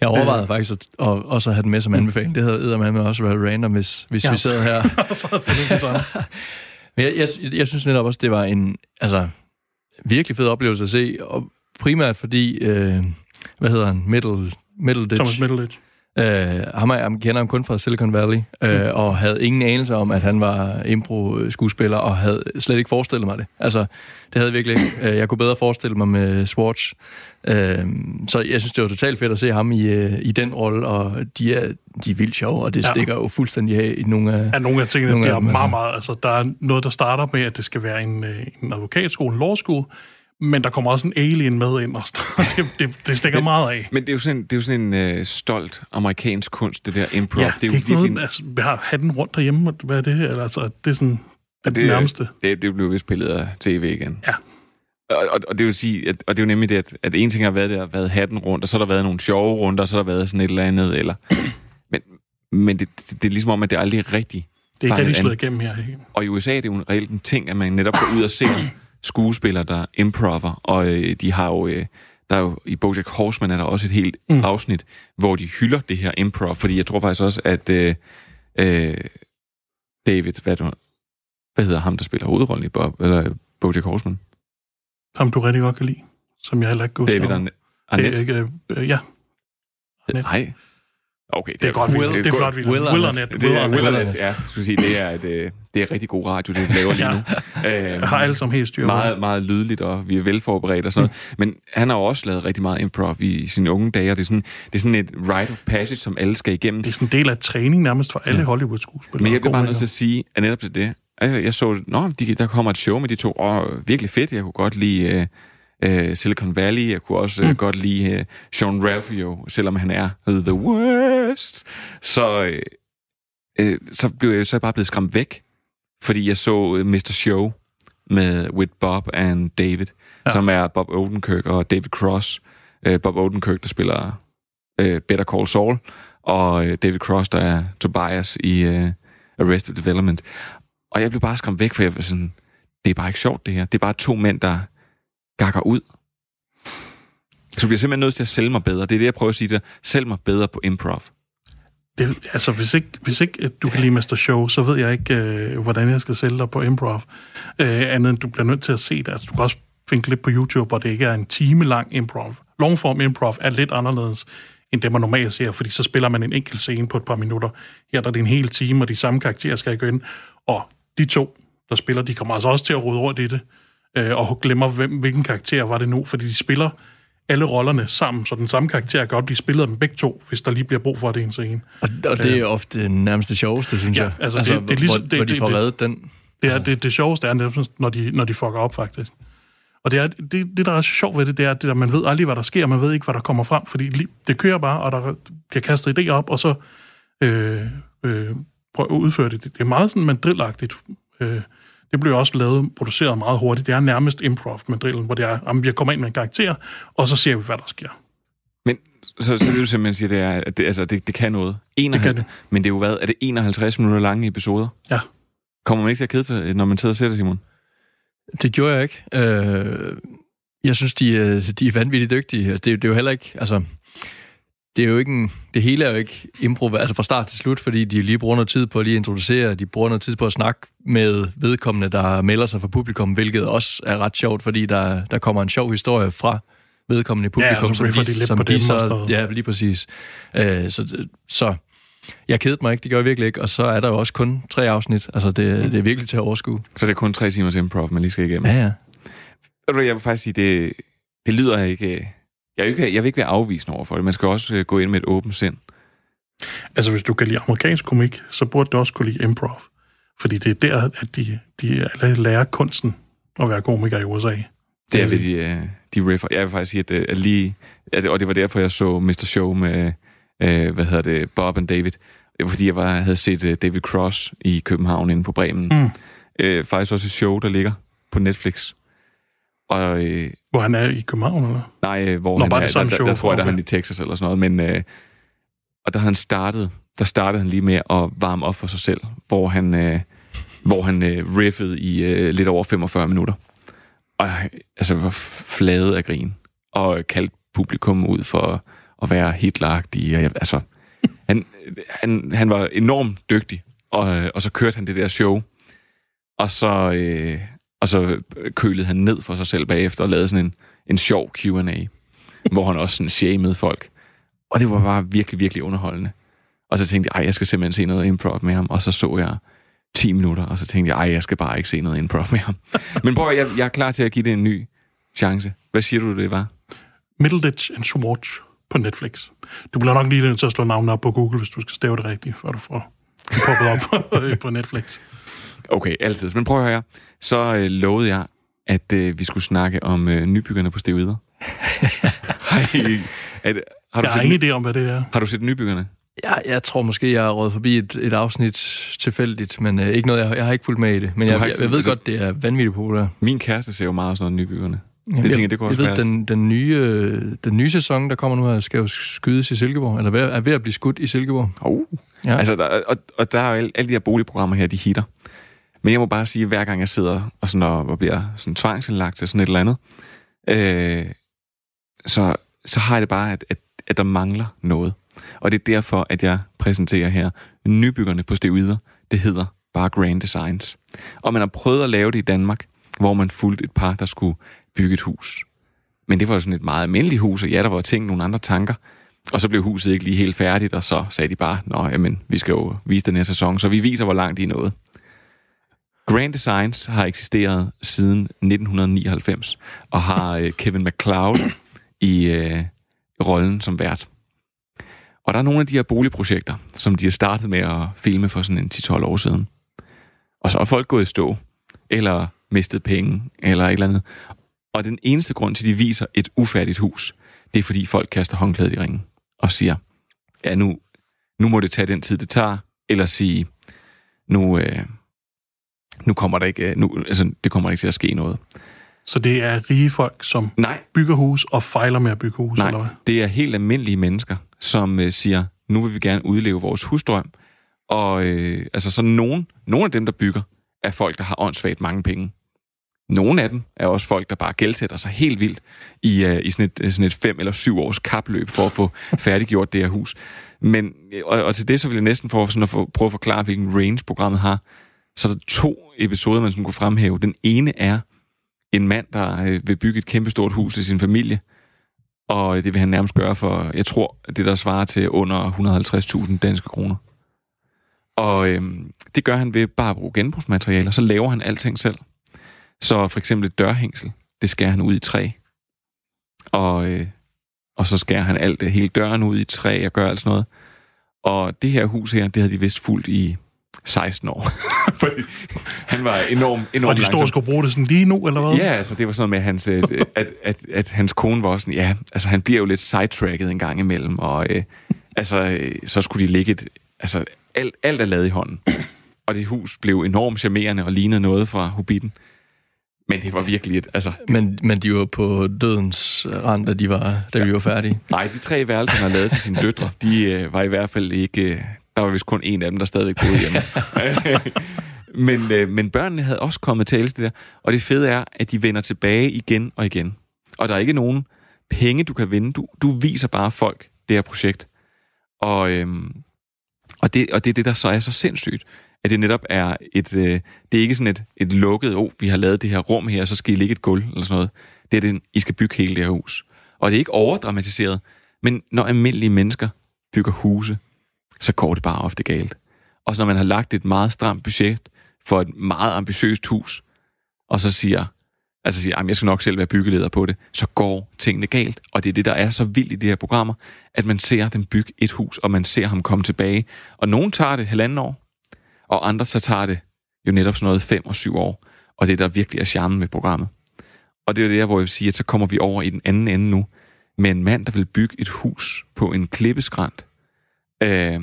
Jeg overvejede øh. faktisk at, at, også at have den med som anbefaling. Det havde med også været random, hvis, hvis ja. Vi sad her. så havde. Men jeg, jeg, jeg synes netop også, det var en altså, virkelig fed oplevelse at se, og primært fordi, øh, hvad hedder han, Middle, Middleditch. Thomas Middleditch. Øh, ham er, jeg kender ham kun fra Silicon Valley, øh, Mm. og havde ingen anelse om, at han var impro-skuespiller, og havde slet ikke forestillet mig det. Altså, det havde jeg virkelig ikke. Øh, Jeg kunne bedre forestille mig med Swartz. Øh, så jeg synes, det var totalt fedt at se ham i, øh, i den rolle, og de er, de er vildt sjove, og det Ja. stikker jo fuldstændig af i nogle af... Ja, nogle af tingene nogle bliver af dem, meget, altså. meget... Altså, der er noget, der starter med, at det skal være en, øh, en advokatskole, en law school, men der kommer også en alien med ind, og det, det, det stikker meget af. Men det er jo sådan, det er jo sådan en uh, stolt amerikansk kunst, det der improv. Ja, det er jo det er ikke virkelig... noget, altså, vi har hatten rundt derhjemme, og hvad er det her? Eller, altså, det er sådan det, det, det nærmeste. Det, det blev vist pillet af tv igen. Ja. Og, og, og det vil sige, at, og det er jo nemlig det, at, at en ting har været, der har været hatten rundt, og så har der været nogle sjove runder, og så har der været sådan et eller andet, eller... Men, men det, det, det er ligesom om, at det aldrig er rigtigt. Det er ikke rigtig slået igennem her. Ikke? Og i USA er det jo en reelt en ting, at man netop går ud og ser skuespillere, der improver, og øh, de har jo... Øh, der er jo i Bojack Horseman er der også et helt mm. afsnit, hvor de hylder det her improv, fordi jeg tror faktisk også, at øh, øh, David, hvad, det, hvad hedder ham, der spiller hovedrollen i Bob, eller Bojack Horseman? Som du rigtig godt kan lide, som jeg heller ikke kan David. Arne- Arnett? Det øh, ja. Nej. Okay, Det er godt, Will, det er flot, Will. Will Arnett. Det er. Will Arnett, ja. Skulle sige, det er, et, øh, det er rigtig god radio, det laver lige nu. Øhm, Har alle som helt styr meget, det. meget lydligt, og vi er velforberedt og sådan noget. Men han har jo også lavet rigtig meget improv i sine unge dage, og det er sådan, det er sådan et rite of passage, som alle skal igennem. Det er sådan en del af træning nærmest for alle Ja. Hollywood-skuespillere. Men jeg bliver bare nødt til at sige, at netop til det, jeg, jeg så, nå, de, der kommer et show med de to, og virkelig fedt, jeg kunne godt lide uh, uh, Silicon Valley, jeg kunne også uh, Mm. godt lide uh, Sean Ralphio, selvom han er the worst. Så, uh, uh, så blev jeg så bare blevet skræmt væk, fordi jeg så uh, Mr. Show med With Bob and David, ja. som er Bob Odenkirk og David Cross. Uh, Bob Odenkirk, der spiller uh, Better Call Saul, og uh, David Cross, der er Tobias i uh, Arrested Development. Og jeg blev bare skræmt væk, for jeg var sådan, det er bare ikke sjovt det her. Det er bare to mænd, der gakker ud. Så jeg bliver simpelthen nødt til at sælge mig bedre. Det er det, jeg prøver at sige til dig. Sælg mig bedre på improv. Det, altså, hvis ikke, hvis ikke du kan lide Mr. Show, så ved jeg ikke, øh, hvordan jeg skal sælge dig på improv. Øh, andet end du bliver nødt til at se det. Altså, du kan også finde klip på YouTube, hvor det ikke er en time lang improv. Longform improv er lidt anderledes, end det man normalt ser, fordi så spiller man en enkelt scene på et par minutter. Her der er det en hel time, og de samme karakterer skal gå ind. Og de to, der spiller, de kommer altså også til at rode rundt i det, øh, og glemmer, hvem, hvilken karakter var det nu, fordi de spiller alle rollerne sammen, så den samme karakter kan godt blive spillet af dem begge to, hvis der lige bliver brug for det i en scene. Og, og det er ofte nærmest det sjoveste, synes Ja, jeg. altså, det- det er ligesom- hvor, det- hvor de det- får det- reddet den. Det, er, det, det sjoveste er netop, når de, når de fucker op, faktisk. Og det, er, det, det, der er så sjovt ved det, det er, det der, man ved aldrig, hvad der sker, man ved ikke, hvad der kommer frem, fordi det kører bare, og der bliver kastet idéer op, og så øh, øh, prøver at udføre det. Det er meget sådan mandrillagtigt. Øh, det bliver også lavet, produceret meget hurtigt. Det er nærmest improv med drillen, hvor det er, om vi kommer ind med en karakter, og så ser vi, hvad der sker. Men så, så det du simpelthen siger, det er, at det, altså, det, det kan noget. 51, det. Men det er jo hvad? Er det 51 minutter lange episoder? Ja. Kommer man ikke til at kede sig, når man sidder og ser det, Simon? Det gjorde jeg ikke. Øh, jeg synes, de er, de er vanvittigt dygtige. Altså, Det, er- det er jo heller ikke... Altså, det er jo ikke en, det hele er jo ikke improv, altså fra start til slut, fordi de lige bruger noget tid på at lige introducere, de bruger noget tid på at snakke med vedkommende, der melder sig for publikum, hvilket også er ret sjovt, fordi der, der kommer en sjov historie fra vedkommende i Ja, publikum, og så riffer de lidt som på de og så... noget. Ja, lige præcis. Øh, så, så jeg kedede mig ikke, det gør jeg virkelig ikke, og så er der jo også kun tre afsnit, altså det, det er virkelig til at overskue. Så det er kun tre timers improv, man lige skal igennem. Ja, ja. Jeg vil faktisk sige, det, det lyder ikke... Jeg vil ikke, være- jeg vil ikke være afvisende over for det. Man skal også øh, gå ind med et åbent sind. Altså, hvis du kan lide amerikansk komik, så burde du også kunne lide improv. Fordi det er der, at de, de lærer kunsten at være komiker i USA. Det er ved de, øh, de riffer. Jeg vil faktisk sige, at, øh, at lige... At, og det var derfor, jeg så Mr. Show med, øh, hvad hedder det, Bob and David. Fordi, jeg var, havde set David Cross i København inde på Bremen. Mm. Øh, faktisk også et show, der ligger på Netflix. Og, øh, Hvor han er i København, eller? Nej, øh, hvor Nå, han bare er, det samme der, show. der, der tror jeg, der er han i Texas eller sådan noget, men øh, og der havde han startet, der startede han lige med at varme op for sig selv, hvor han, øh, hvor han øh, riffede i øh, lidt over 45 minutter. Og altså var f- flade af grin, og kaldte publikum ud for at være Hitleragtig, og jeg, altså, han, han, han var enormt dygtig, og, øh, og så kørte han det der show, og så, øh, og så kølede han ned for sig selv bagefter og lavede sådan en, en sjov Q&A, hvor han også sådan shamede folk. Og det var bare virkelig, virkelig underholdende. Og så tænkte jeg, ej, jeg skal simpelthen se noget improv med ham. Og så så jeg 10 minutter, og så tænkte jeg, ej, jeg skal bare ikke se noget improv med ham. Men prøv jeg, jeg er klar til at give det en ny chance. Hvad siger du, det var? Middleditch and Schwartz på Netflix. Du bliver nok lige nødt til at slå navnet op på Google, hvis du skal stave det rigtigt, før du får poppet op på Netflix. Okay, altid. Men prøv at høre her. Så øh, lovede jeg, at øh, vi skulle snakke om øh, nybyggerne på steroider. Hej. Har, du Jeg har ingen idé om, hvad det er. har du set nybyggerne? Jeg, jeg tror måske, jeg er råd forbi et, et afsnit tilfældigt, men øh, ikke noget, jeg, jeg har ikke fulgt med i det. Men jeg, har jeg, ikke jeg ved set- godt, det er vanvittigt populært. Min kæreste ser jo meget sådan noget nybyggerne. Jamen, det jeg, tænker jeg, det kunne også jeg ved, være. den, den, nye, den nye sæson, der kommer nu her, skal jo skydes i Silkeborg, eller ved- er ved at blive skudt i Silkeborg. Oh. Ja. Altså, der, og, og der er jo alle, alle de her boligprogrammer her, de hitter. Men jeg må bare sige, at hver gang jeg sidder og, sådan, og, og bliver sådan tvangsindlagt til sådan et eller andet, øh, så, så har jeg det bare, at, at, at der mangler noget. Og det er derfor, at jeg præsenterer her nybyggerne på steroider. Det hedder bare Grand Designs. Og man har prøvet at lave det i Danmark, hvor man fulgte et par, der skulle bygge et hus. Men det var jo sådan et meget almindeligt hus, og ja, der var ting, nogle andre tanker. Og så blev huset ikke lige helt færdigt, og så sagde de bare, nå, jamen, vi skal jo vise den her sæson, så vi viser, hvor langt de er nået. Grand Designs har eksisteret siden 1999, og har øh, Kevin McCloud i øh, rollen som vært. Og der er nogle af de her boligprojekter, som de har startet med at filme for sådan en 10-12 år siden. Og så er folk gået i stå, eller mistet penge, eller et eller andet. Og den eneste grund til, at de viser et ufærdigt hus, det er fordi folk kaster håndklædet i ringen og siger, ja, nu, nu må det tage den tid, det tager, eller sige, nu, øh, nu kommer der ikke, øh, nu, altså, det kommer ikke til at ske noget. Så det er rige folk, som Nej. bygger hus og fejler med at bygge hus, Nej, eller hvad? det er helt almindelige mennesker, som øh, siger, nu vil vi gerne udleve vores husdrøm. Og øh, altså så nogen, nogle af dem, der bygger, er folk, der har åndssvagt mange penge. Nogle af dem er også folk, der bare gældsætter sig helt vildt i, øh, i sådan, et, øh, sådan et fem eller syv års kapløb for at få færdiggjort det her hus. Men, og, og til det så vil jeg næsten for, sådan at få, prøve at forklare, hvilken range programmet har. Så er der to episoder, man sådan kunne fremhæve. Den ene er en mand, der øh, vil bygge et kæmpestort hus til sin familie, og øh, det vil han nærmest gøre for, jeg tror, det der svarer til under 150.000 danske kroner. Og øhm, det gør han ved bare at bruge genbrugsmaterialer, så laver han alting selv. Så for eksempel et dørhængsel, det skærer han ud i træ. Og, øh, og så skærer han alt det, hele døren ud i træ og gør alt sådan noget. Og det her hus her, det havde de vist fuldt i 16 år. Fordi han var enormt, enormt Og de store langsom. skulle bruge det sådan lige nu, eller hvad? Ja, altså det var sådan noget med, at hans, øh, at, at, at hans kone var også sådan, ja, altså han bliver jo lidt sidetracket en gang imellem, og øh, altså, øh, så skulle de ligge et, altså alt, alt er lavet i hånden. Og det hus blev enormt charmerende og lignede noget fra Hobbiten. Men det var virkelig et, altså... Men, men de var på dødens rand, da, de var, da vi var færdige. Nej, de tre værelser, han har lavet til sine døtre, de øh, var i hvert fald ikke... Der var vist kun en af dem, der stadigvæk boede hjemme. men, øh, men børnene havde også kommet til det der. Og det fede er, at de vender tilbage igen og igen. Og der er ikke nogen penge, du kan vinde. Du, du viser bare folk det her projekt. Og, øhm, og, det, og det er det, der så er så sindssygt. At det netop er et... Øh, det er ikke sådan et, et lukket, oh, vi har lavet det her rum her, så skal I ligge et gulv eller sådan noget. Det er det, I skal bygge hele det her hus. Og det er ikke overdramatiseret. Men når almindelige mennesker bygger huse, så går det bare ofte galt. Og så når man har lagt et meget stramt budget for et meget ambitiøst hus, og så siger, altså siger, jeg skal nok selv være byggeleder på det, så går tingene galt. Og det er det, der er så vildt i de her programmer, at man ser dem bygge et hus, og man ser ham komme tilbage. Og nogen tager det halvanden år, og andre så tager det jo netop sådan noget fem og syv år. Og det er der virkelig er charmen ved programmet. Og det er det der, hvor jeg vil sige, at så kommer vi over i den anden ende nu, med en mand, der vil bygge et hus på en klippeskrant, øh,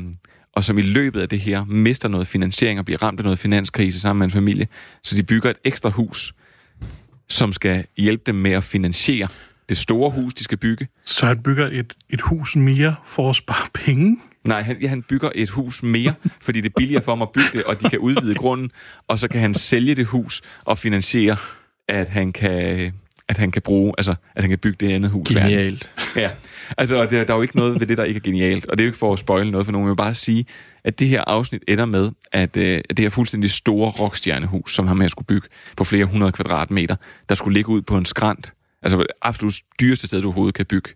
og som i løbet af det her mister noget finansiering og bliver ramt af noget finanskrise sammen med en familie. Så de bygger et ekstra hus, som skal hjælpe dem med at finansiere det store hus, de skal bygge. Så han bygger et, et hus mere for at spare penge? Nej, han, ja, han bygger et hus mere, fordi det er billigere for ham at bygge det, og de kan udvide grunden, og så kan han sælge det hus og finansiere, at han kan, at han kan bruge, altså, at han kan bygge det andet hus. Genialt. Ja, altså, og der, der er jo ikke noget ved det, der ikke er genialt, og det er jo ikke for at spoile noget for nogen, jeg vil bare sige, at det her afsnit ender med, at, øh, at det her fuldstændig store rockstjernehus, som han her skulle bygge på flere hundrede kvadratmeter, der skulle ligge ud på en skrant, altså det absolut dyreste sted, du overhovedet kan bygge,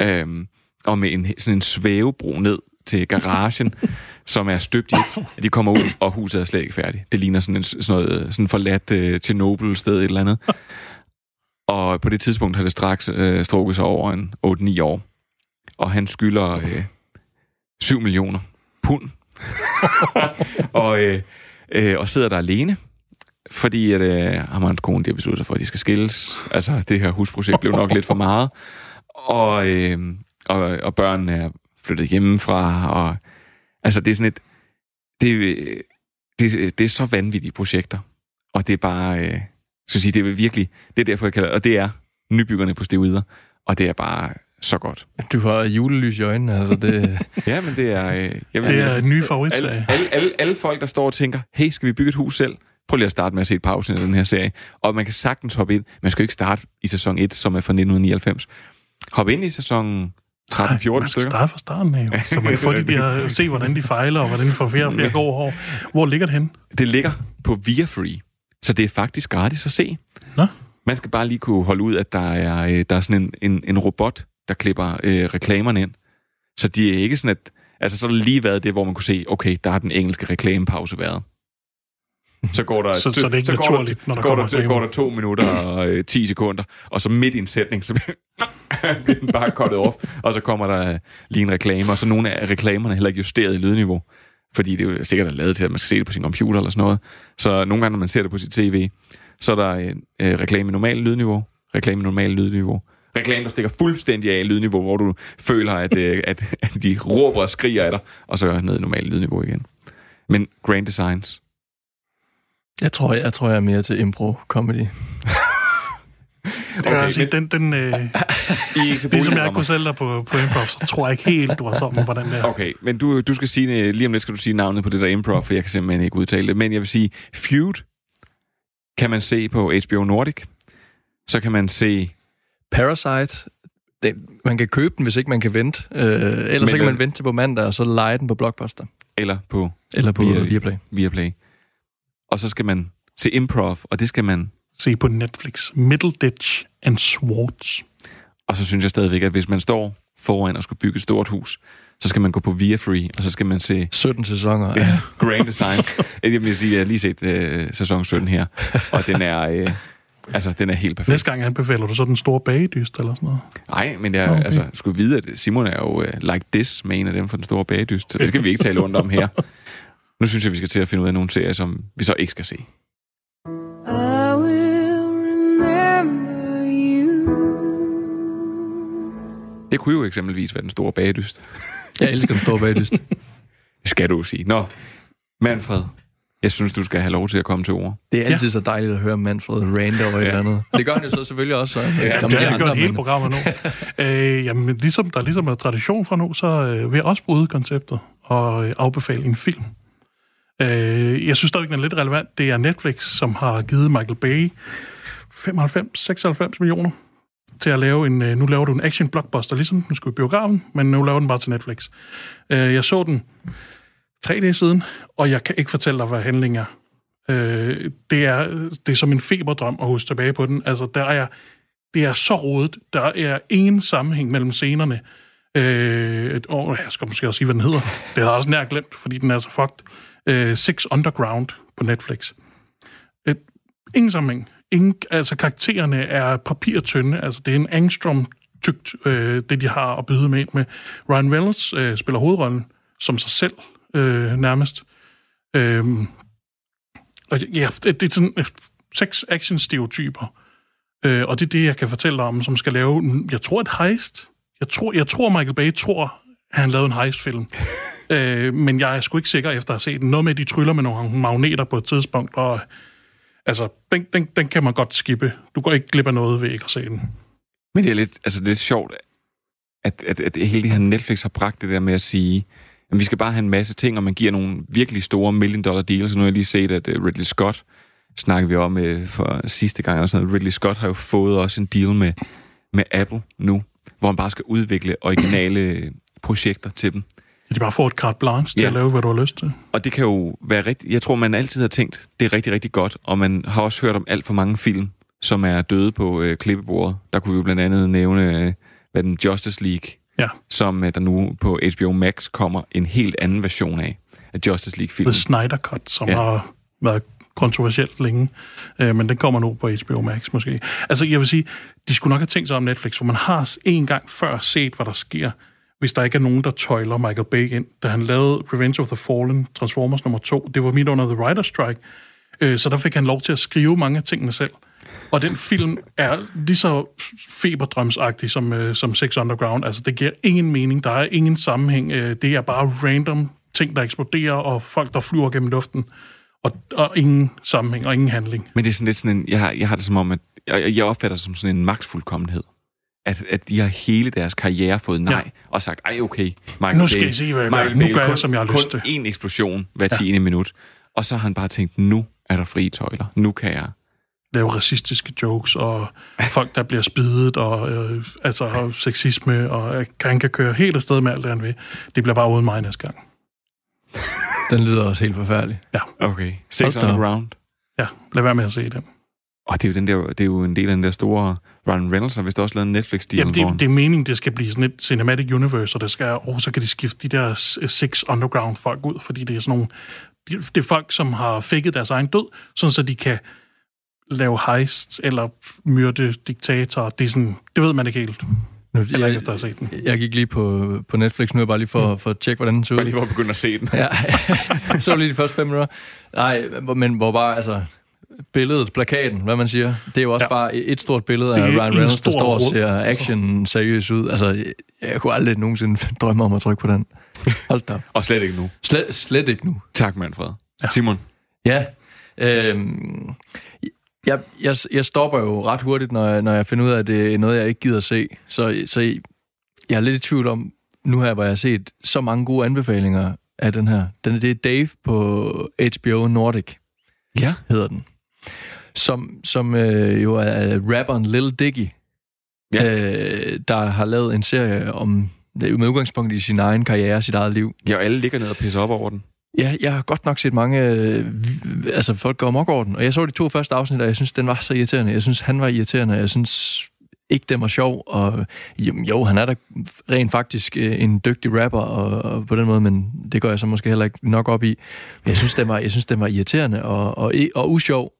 øhm, og med en, sådan en svævebro ned til garagen, som er støbt i, at de kommer ud, og huset er slet ikke færdigt. Det ligner sådan en sådan noget, sådan forladt øh, Tjernobyl sted et eller andet. Og på det tidspunkt har det straks øh, strukket sig over en 8-9 år. Og han skylder øh, 7 millioner pund. og, øh, øh, og sidder der alene, fordi at, øh, ham og hans kone de har besluttet sig for, at de skal skilles. Altså, det her husprojekt blev nok lidt for meget. Og, øh, og, og børnene er flyttet hjemmefra, og altså, det er sådan et... Det, det, det er så vanvittige projekter, og det er bare... Øh, så sige, det er virkelig... Det er derfor, jeg kalder og det er nybyggerne på steroider, og det er bare så godt. Du har julelys i øjnene, altså det... Ja, men det er... Øh, jeg Det er en ny favoritserie. Alle, alle, alle, alle folk, der står og tænker, hey, skal vi bygge et hus selv? Prøv lige at starte med at se et par afsnit af den her serie. Og man kan sagtens hoppe ind. Man skal jo ikke starte i sæson 1, som er fra 1999. Hop ind i sæson 13-14 Man skal stykker. starte fra starten af, jo. Så man kan få de der, se, hvordan de fejler, og hvordan de får flere og flere gode hår. Hvor ligger det henne? Det ligger på Via Free, så det er faktisk gratis at se. Nå. Man skal bare lige kunne holde ud, at der er, øh, der er sådan en, en, en robot, der klipper øh, reklamerne ind. Så de er ikke sådan, at... Altså, så har der lige været det, hvor man kunne se, okay, der har den engelske reklamepause været. Så går der, Så- så det er ikke så går der, når der går kommer der, reklamer. går der to minutter og øh, 10 sekunder, og så midt i en sætning, så bliver den bare cuttet off, og så kommer der øh, lige en reklame, og så nogle af reklamerne er heller ikke justeret i lydniveau, fordi det er jo sikkert er lavet til, at man skal se det på sin computer eller sådan noget. Så nogle gange, når man ser det på sit tv, så er der øh, øh, reklame i normal lydniveau, reklame i normal lydniveau, reklame, der stikker fuldstændig af i lydniveau, hvor du føler, at, øh, at, at de råber og skriger af dig, og så ned i normal lydniveau igen. Men Grand Designs, Jeg tror, jeg, jeg tror, jeg er mere til impro-comedy. Det okay, sige, den, den, øh, I er ikke til ligesom jeg ikke kunne sælge dig på, på improv, så tror jeg ikke helt, du var sådan på den der. Okay, men du, du skal sige, det- lige om lidt skal du sige navnet på det der improv, for jeg kan simpelthen ikke udtale det. Men jeg vil sige, Feud kan man se på HBO Nordic. Så kan man se... Parasite, det, man kan købe den, hvis ikke man kan vente. Øh, ellers Men så kan man den- vente til på mandag, og så lege den på Blockbuster. Eller på... Eller på Viaplay. Viaplay. Og så skal man se improv, og det skal man... Se på Netflix. Middleditch and Swartz. Og så synes jeg stadigvæk, at hvis man står foran og skal bygge et stort hus, så skal man gå på Via Free, og så skal man se... 17 sæsoner. Ja, Grand Design. jeg vil sige, jeg har lige set øh, sæson 17 her, og den er... Øh, altså, den er helt perfekt. Næste gang anbefaler du så den store bagedyst eller sådan noget. Nej, men jeg Okay. altså, skulle vide, at Simon er jo uh, like this med en af dem fra den store bagdyst, så det skal vi ikke tale rundt om her. Nu synes jeg, vi skal til at finde ud af nogle serier, som vi så ikke skal se. I Det kunne jo eksempelvis være den store bagdyst. Jeg elsker den store bagdyst. Det skal du jo sige. Nå, Manfred, jeg synes, du skal have lov til at komme til ord. Det er altid ja. så dejligt at høre Manfred rant over et eller andet. Det gør han jo så selvfølgelig også. øh, Ja, det de har andre, gjort hele men- programmet nu. øh, jamen, ligesom der ligesom er tradition for nu, så øh, vil jeg også bryde konceptet og øh, afbefale en film. Øh, jeg synes stadigvæk, den er lidt relevant. Det er Netflix, som har givet Michael Bay 95-96 millioner til at lave en... Øh, nu laver du en action blockbuster, ligesom den skulle i biografen, men nu laver den bare til Netflix. Øh, jeg så den tre dage siden, og jeg kan ikke fortælle dig, hvad handlingen er. Øh, det, er det er som en feberdrøm at huske tilbage på den. Altså, der er, det er så rodet. Der er ingen sammenhæng mellem scenerne. Øh, og jeg skal måske også sige, hvad den hedder. Det har jeg også nær glemt, fordi den er så fucked. Øh, Six Underground på Netflix. Et, ingen sammenhæng ingen, altså karaktererne er papirtynde. Altså, det er en angstrom tygt, øh, det de har at byde med. med. Ryan Reynolds øh, spiller hovedrollen som sig selv, øh, nærmest. Øh, og ja, det, det er sådan øh, seks action-stereotyper. Øh, og det er det, jeg kan fortælle dig om, som skal lave, jeg tror, et heist. Jeg tror, jeg tror Michael Bay tror, at han lavede en heist-film. øh, men jeg er sgu ikke sikker efter at have set den. Noget med, at de tryller med nogle magneter på et tidspunkt, og altså, den, den, den kan man godt skippe. Du går ikke glip af noget ved ikke at se den. Men det er lidt, altså, det er lidt sjovt, at, at, at hele det her Netflix har bragt det der med at sige, at vi skal bare have en masse ting, og man giver nogle virkelig store million dollar deals. Så nu har jeg lige set, at øh, Ridley Scott, snakker vi om øh, for sidste gang, eller sådan noget. Ridley Scott har jo fået også en deal med, med Apple nu, hvor han bare skal udvikle originale øh, projekter til dem. De bare får et carte blanche til ja. at lave, hvad du har lyst til. Og det kan jo være rigtigt. Jeg tror, man altid har tænkt, det er rigtig, rigtig godt, og man har også hørt om alt for mange film, som er døde på øh, klippebordet. Der kunne vi jo blandt andet nævne, øh, hvad den Justice League, ja. som øh, der nu på HBO Max kommer en helt anden version af, af Justice League-filmen. The Snyder Cut, som ja. har været kontroversielt længe, øh, men den kommer nu på HBO Max måske. Altså, jeg vil sige, de skulle nok have tænkt sig om Netflix, for man har en gang før set, hvad der sker, hvis der ikke er nogen, der tøjler Michael Bay ind. Da han lavede Revenge of the Fallen, Transformers nummer 2, det var midt under The Rider Strike, øh, så der fik han lov til at skrive mange af tingene selv. Og den film er lige så feberdrømsagtig som, øh, som Sex Underground. Altså, det giver ingen mening. Der er ingen sammenhæng. Øh, det er bare random ting, der eksploderer, og folk, der flyver gennem luften. Og, og ingen sammenhæng, og ingen handling. Men det er sådan lidt sådan en... Jeg har, jeg har det som om, at... Jeg, jeg opfatter det som sådan en magtfuldkommenhed. At, at de har hele deres karriere fået nej, ja. og sagt, ej okay, Michael Nu skal Bay, I se, hvad jeg. Nu gør jeg, som jeg har lyst til. Kun én eksplosion hver tiende ja. minut. Og så har han bare tænkt, nu er der frie tøjler. Nu kan jeg lave racistiske jokes, og folk, der bliver spidet, og øh, altså og sexisme, og han kan køre helt afsted med alt det, han vil. Det bliver bare uden mig næste gang. Den lyder også helt forfærdelig. Ja. Okay. Sex on the ground. Ja, lad være med at se det. Og det er jo, den der, det er jo en del af den der store Ryan Reynolds, og hvis der også lavet en Netflix-deal Jamen, det, det er meningen, det skal blive sådan et cinematic universe, og det skal, og så kan de skifte de der six underground folk ud, fordi det er sådan nogle, det er folk, som har fikket deres egen død, sådan så de kan lave heist eller myrde diktatorer. Det, er sådan, det ved man ikke helt. Nu, jeg, jeg, efter at set den. jeg gik lige på, på Netflix nu, er bare lige for, mm. for at tjekke, hvordan den så ud. Bare lige for at begynde at se den. ja, så lige de første fem minutter. Nej, men hvor bare, altså, billedet, plakaten, hvad man siger, det er jo også ja. bare et stort billede af Ryan Reynolds, der står og ser action seriøs ud. Altså, jeg kunne aldrig nogensinde drømme om at trykke på den. Hold da. og slet ikke nu. Slet, slet ikke nu. Tak, Manfred. Ja. Simon? Ja, øhm, jeg, jeg, jeg stopper jo ret hurtigt, når jeg, når jeg finder ud af, at det er noget, jeg ikke gider at se. Så, så jeg er lidt i tvivl om, nu her, hvor jeg har set så mange gode anbefalinger af den her. Den, det er Dave på HBO Nordic, ja. hedder den. Som, som øh, jo er rapperen Lil Dicky, ja. øh, der har lavet en serie om med udgangspunkt i sin egen karriere, sit eget liv. Ja, og alle ligger ned og pisser op over den. Ja, jeg har godt nok set mange... Øh, altså, folk går mok over den. Og jeg så de to første afsnit, og jeg synes, den var så irriterende. Jeg synes, han var irriterende. Jeg synes ikke, den var sjov. Og jo, jo han er da rent faktisk øh, en dygtig rapper og, og på den måde, men det går jeg så måske heller ikke nok op i. Men jeg synes, den var, jeg synes, den var irriterende og, og, og usjov.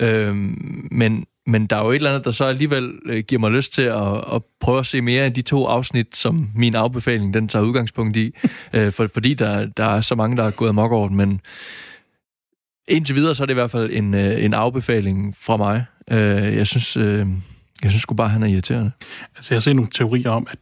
Øhm, men, men der er jo et eller andet, der så alligevel øh, giver mig lyst til at, at prøve at se mere af de to afsnit, som min afbefaling den tager udgangspunkt i. øh, for, fordi der, der er så mange, der er gået amok over den, men indtil videre, så er det i hvert fald en, øh, en afbefaling fra mig. Øh, jeg synes, øh, jeg synes sgu bare, han er irriterende. Altså, jeg har set nogle teorier om, at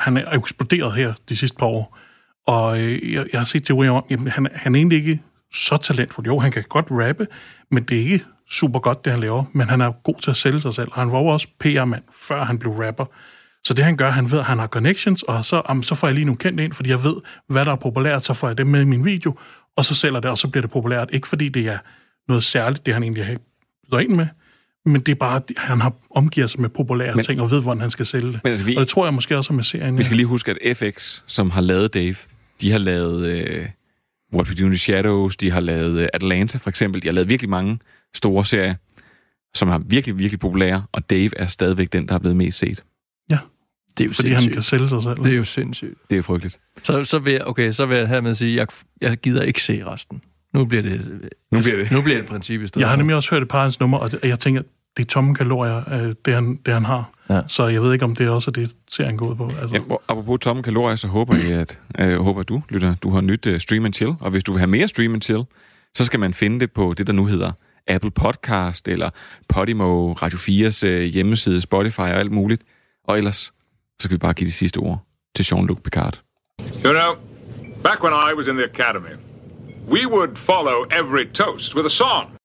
han er eksploderet her de sidste par år, og øh, jeg, jeg har set teorier om, at han, han er egentlig ikke så talentfuld. Jo, han kan godt rappe, men det er ikke super godt, det han laver, men han er god til at sælge sig selv. Han var jo også PR-mand, før han blev rapper. Så det han gør, han ved, at han har connections, og så, um, så får jeg lige nogle kendte ind, fordi jeg ved, hvad der er populært, så får jeg dem med i min video, og så sælger det, og så bliver det populært. Ikke fordi det er noget særligt, det han egentlig har byder ind med, men det er bare, at han har omgivet sig med populære men, ting, og ved, hvordan han skal sælge det. Men altså, vi, og det tror jeg måske også med serien. Vi skal lige huske, at FX, som har lavet Dave, de har lavet uh, What We Do in the Shadows, de har lavet uh, Atlanta for eksempel, de har lavet virkelig mange store serier, som er virkelig, virkelig populære, og Dave er stadigvæk den, der er blevet mest set. Ja, det er jo fordi sindssygt. han kan sælge sig selv. Det er jo sindssygt. Det er frygteligt. Så, så vil jeg, okay, så vil jeg hermed sige, at jeg, jeg gider ikke se resten. Nu bliver det, Nu bliver det. nu bliver det et princip i stedet. Jeg har nemlig også hørt et par af hans numre, og det- jeg tænker, det er tomme kalorier, øh, det han, det han har. Ja. Så jeg ved ikke, om det også er det, serien går ud på. Altså, Ja, og apropos tomme kalorier, så håber jeg, at øh, håber du, lytter, du har nyt uh, Stream and Chill. Og hvis du vil have mere Stream and Chill, så skal man finde det på det, der nu hedder Apple Podcast, eller Podimo, Radio 4's øh, hjemmeside, Spotify og alt muligt. Og ellers, så kan vi bare give de sidste ord til Jean-Luc Picard. You know, back when I was in the academy, we would follow every toast with a song.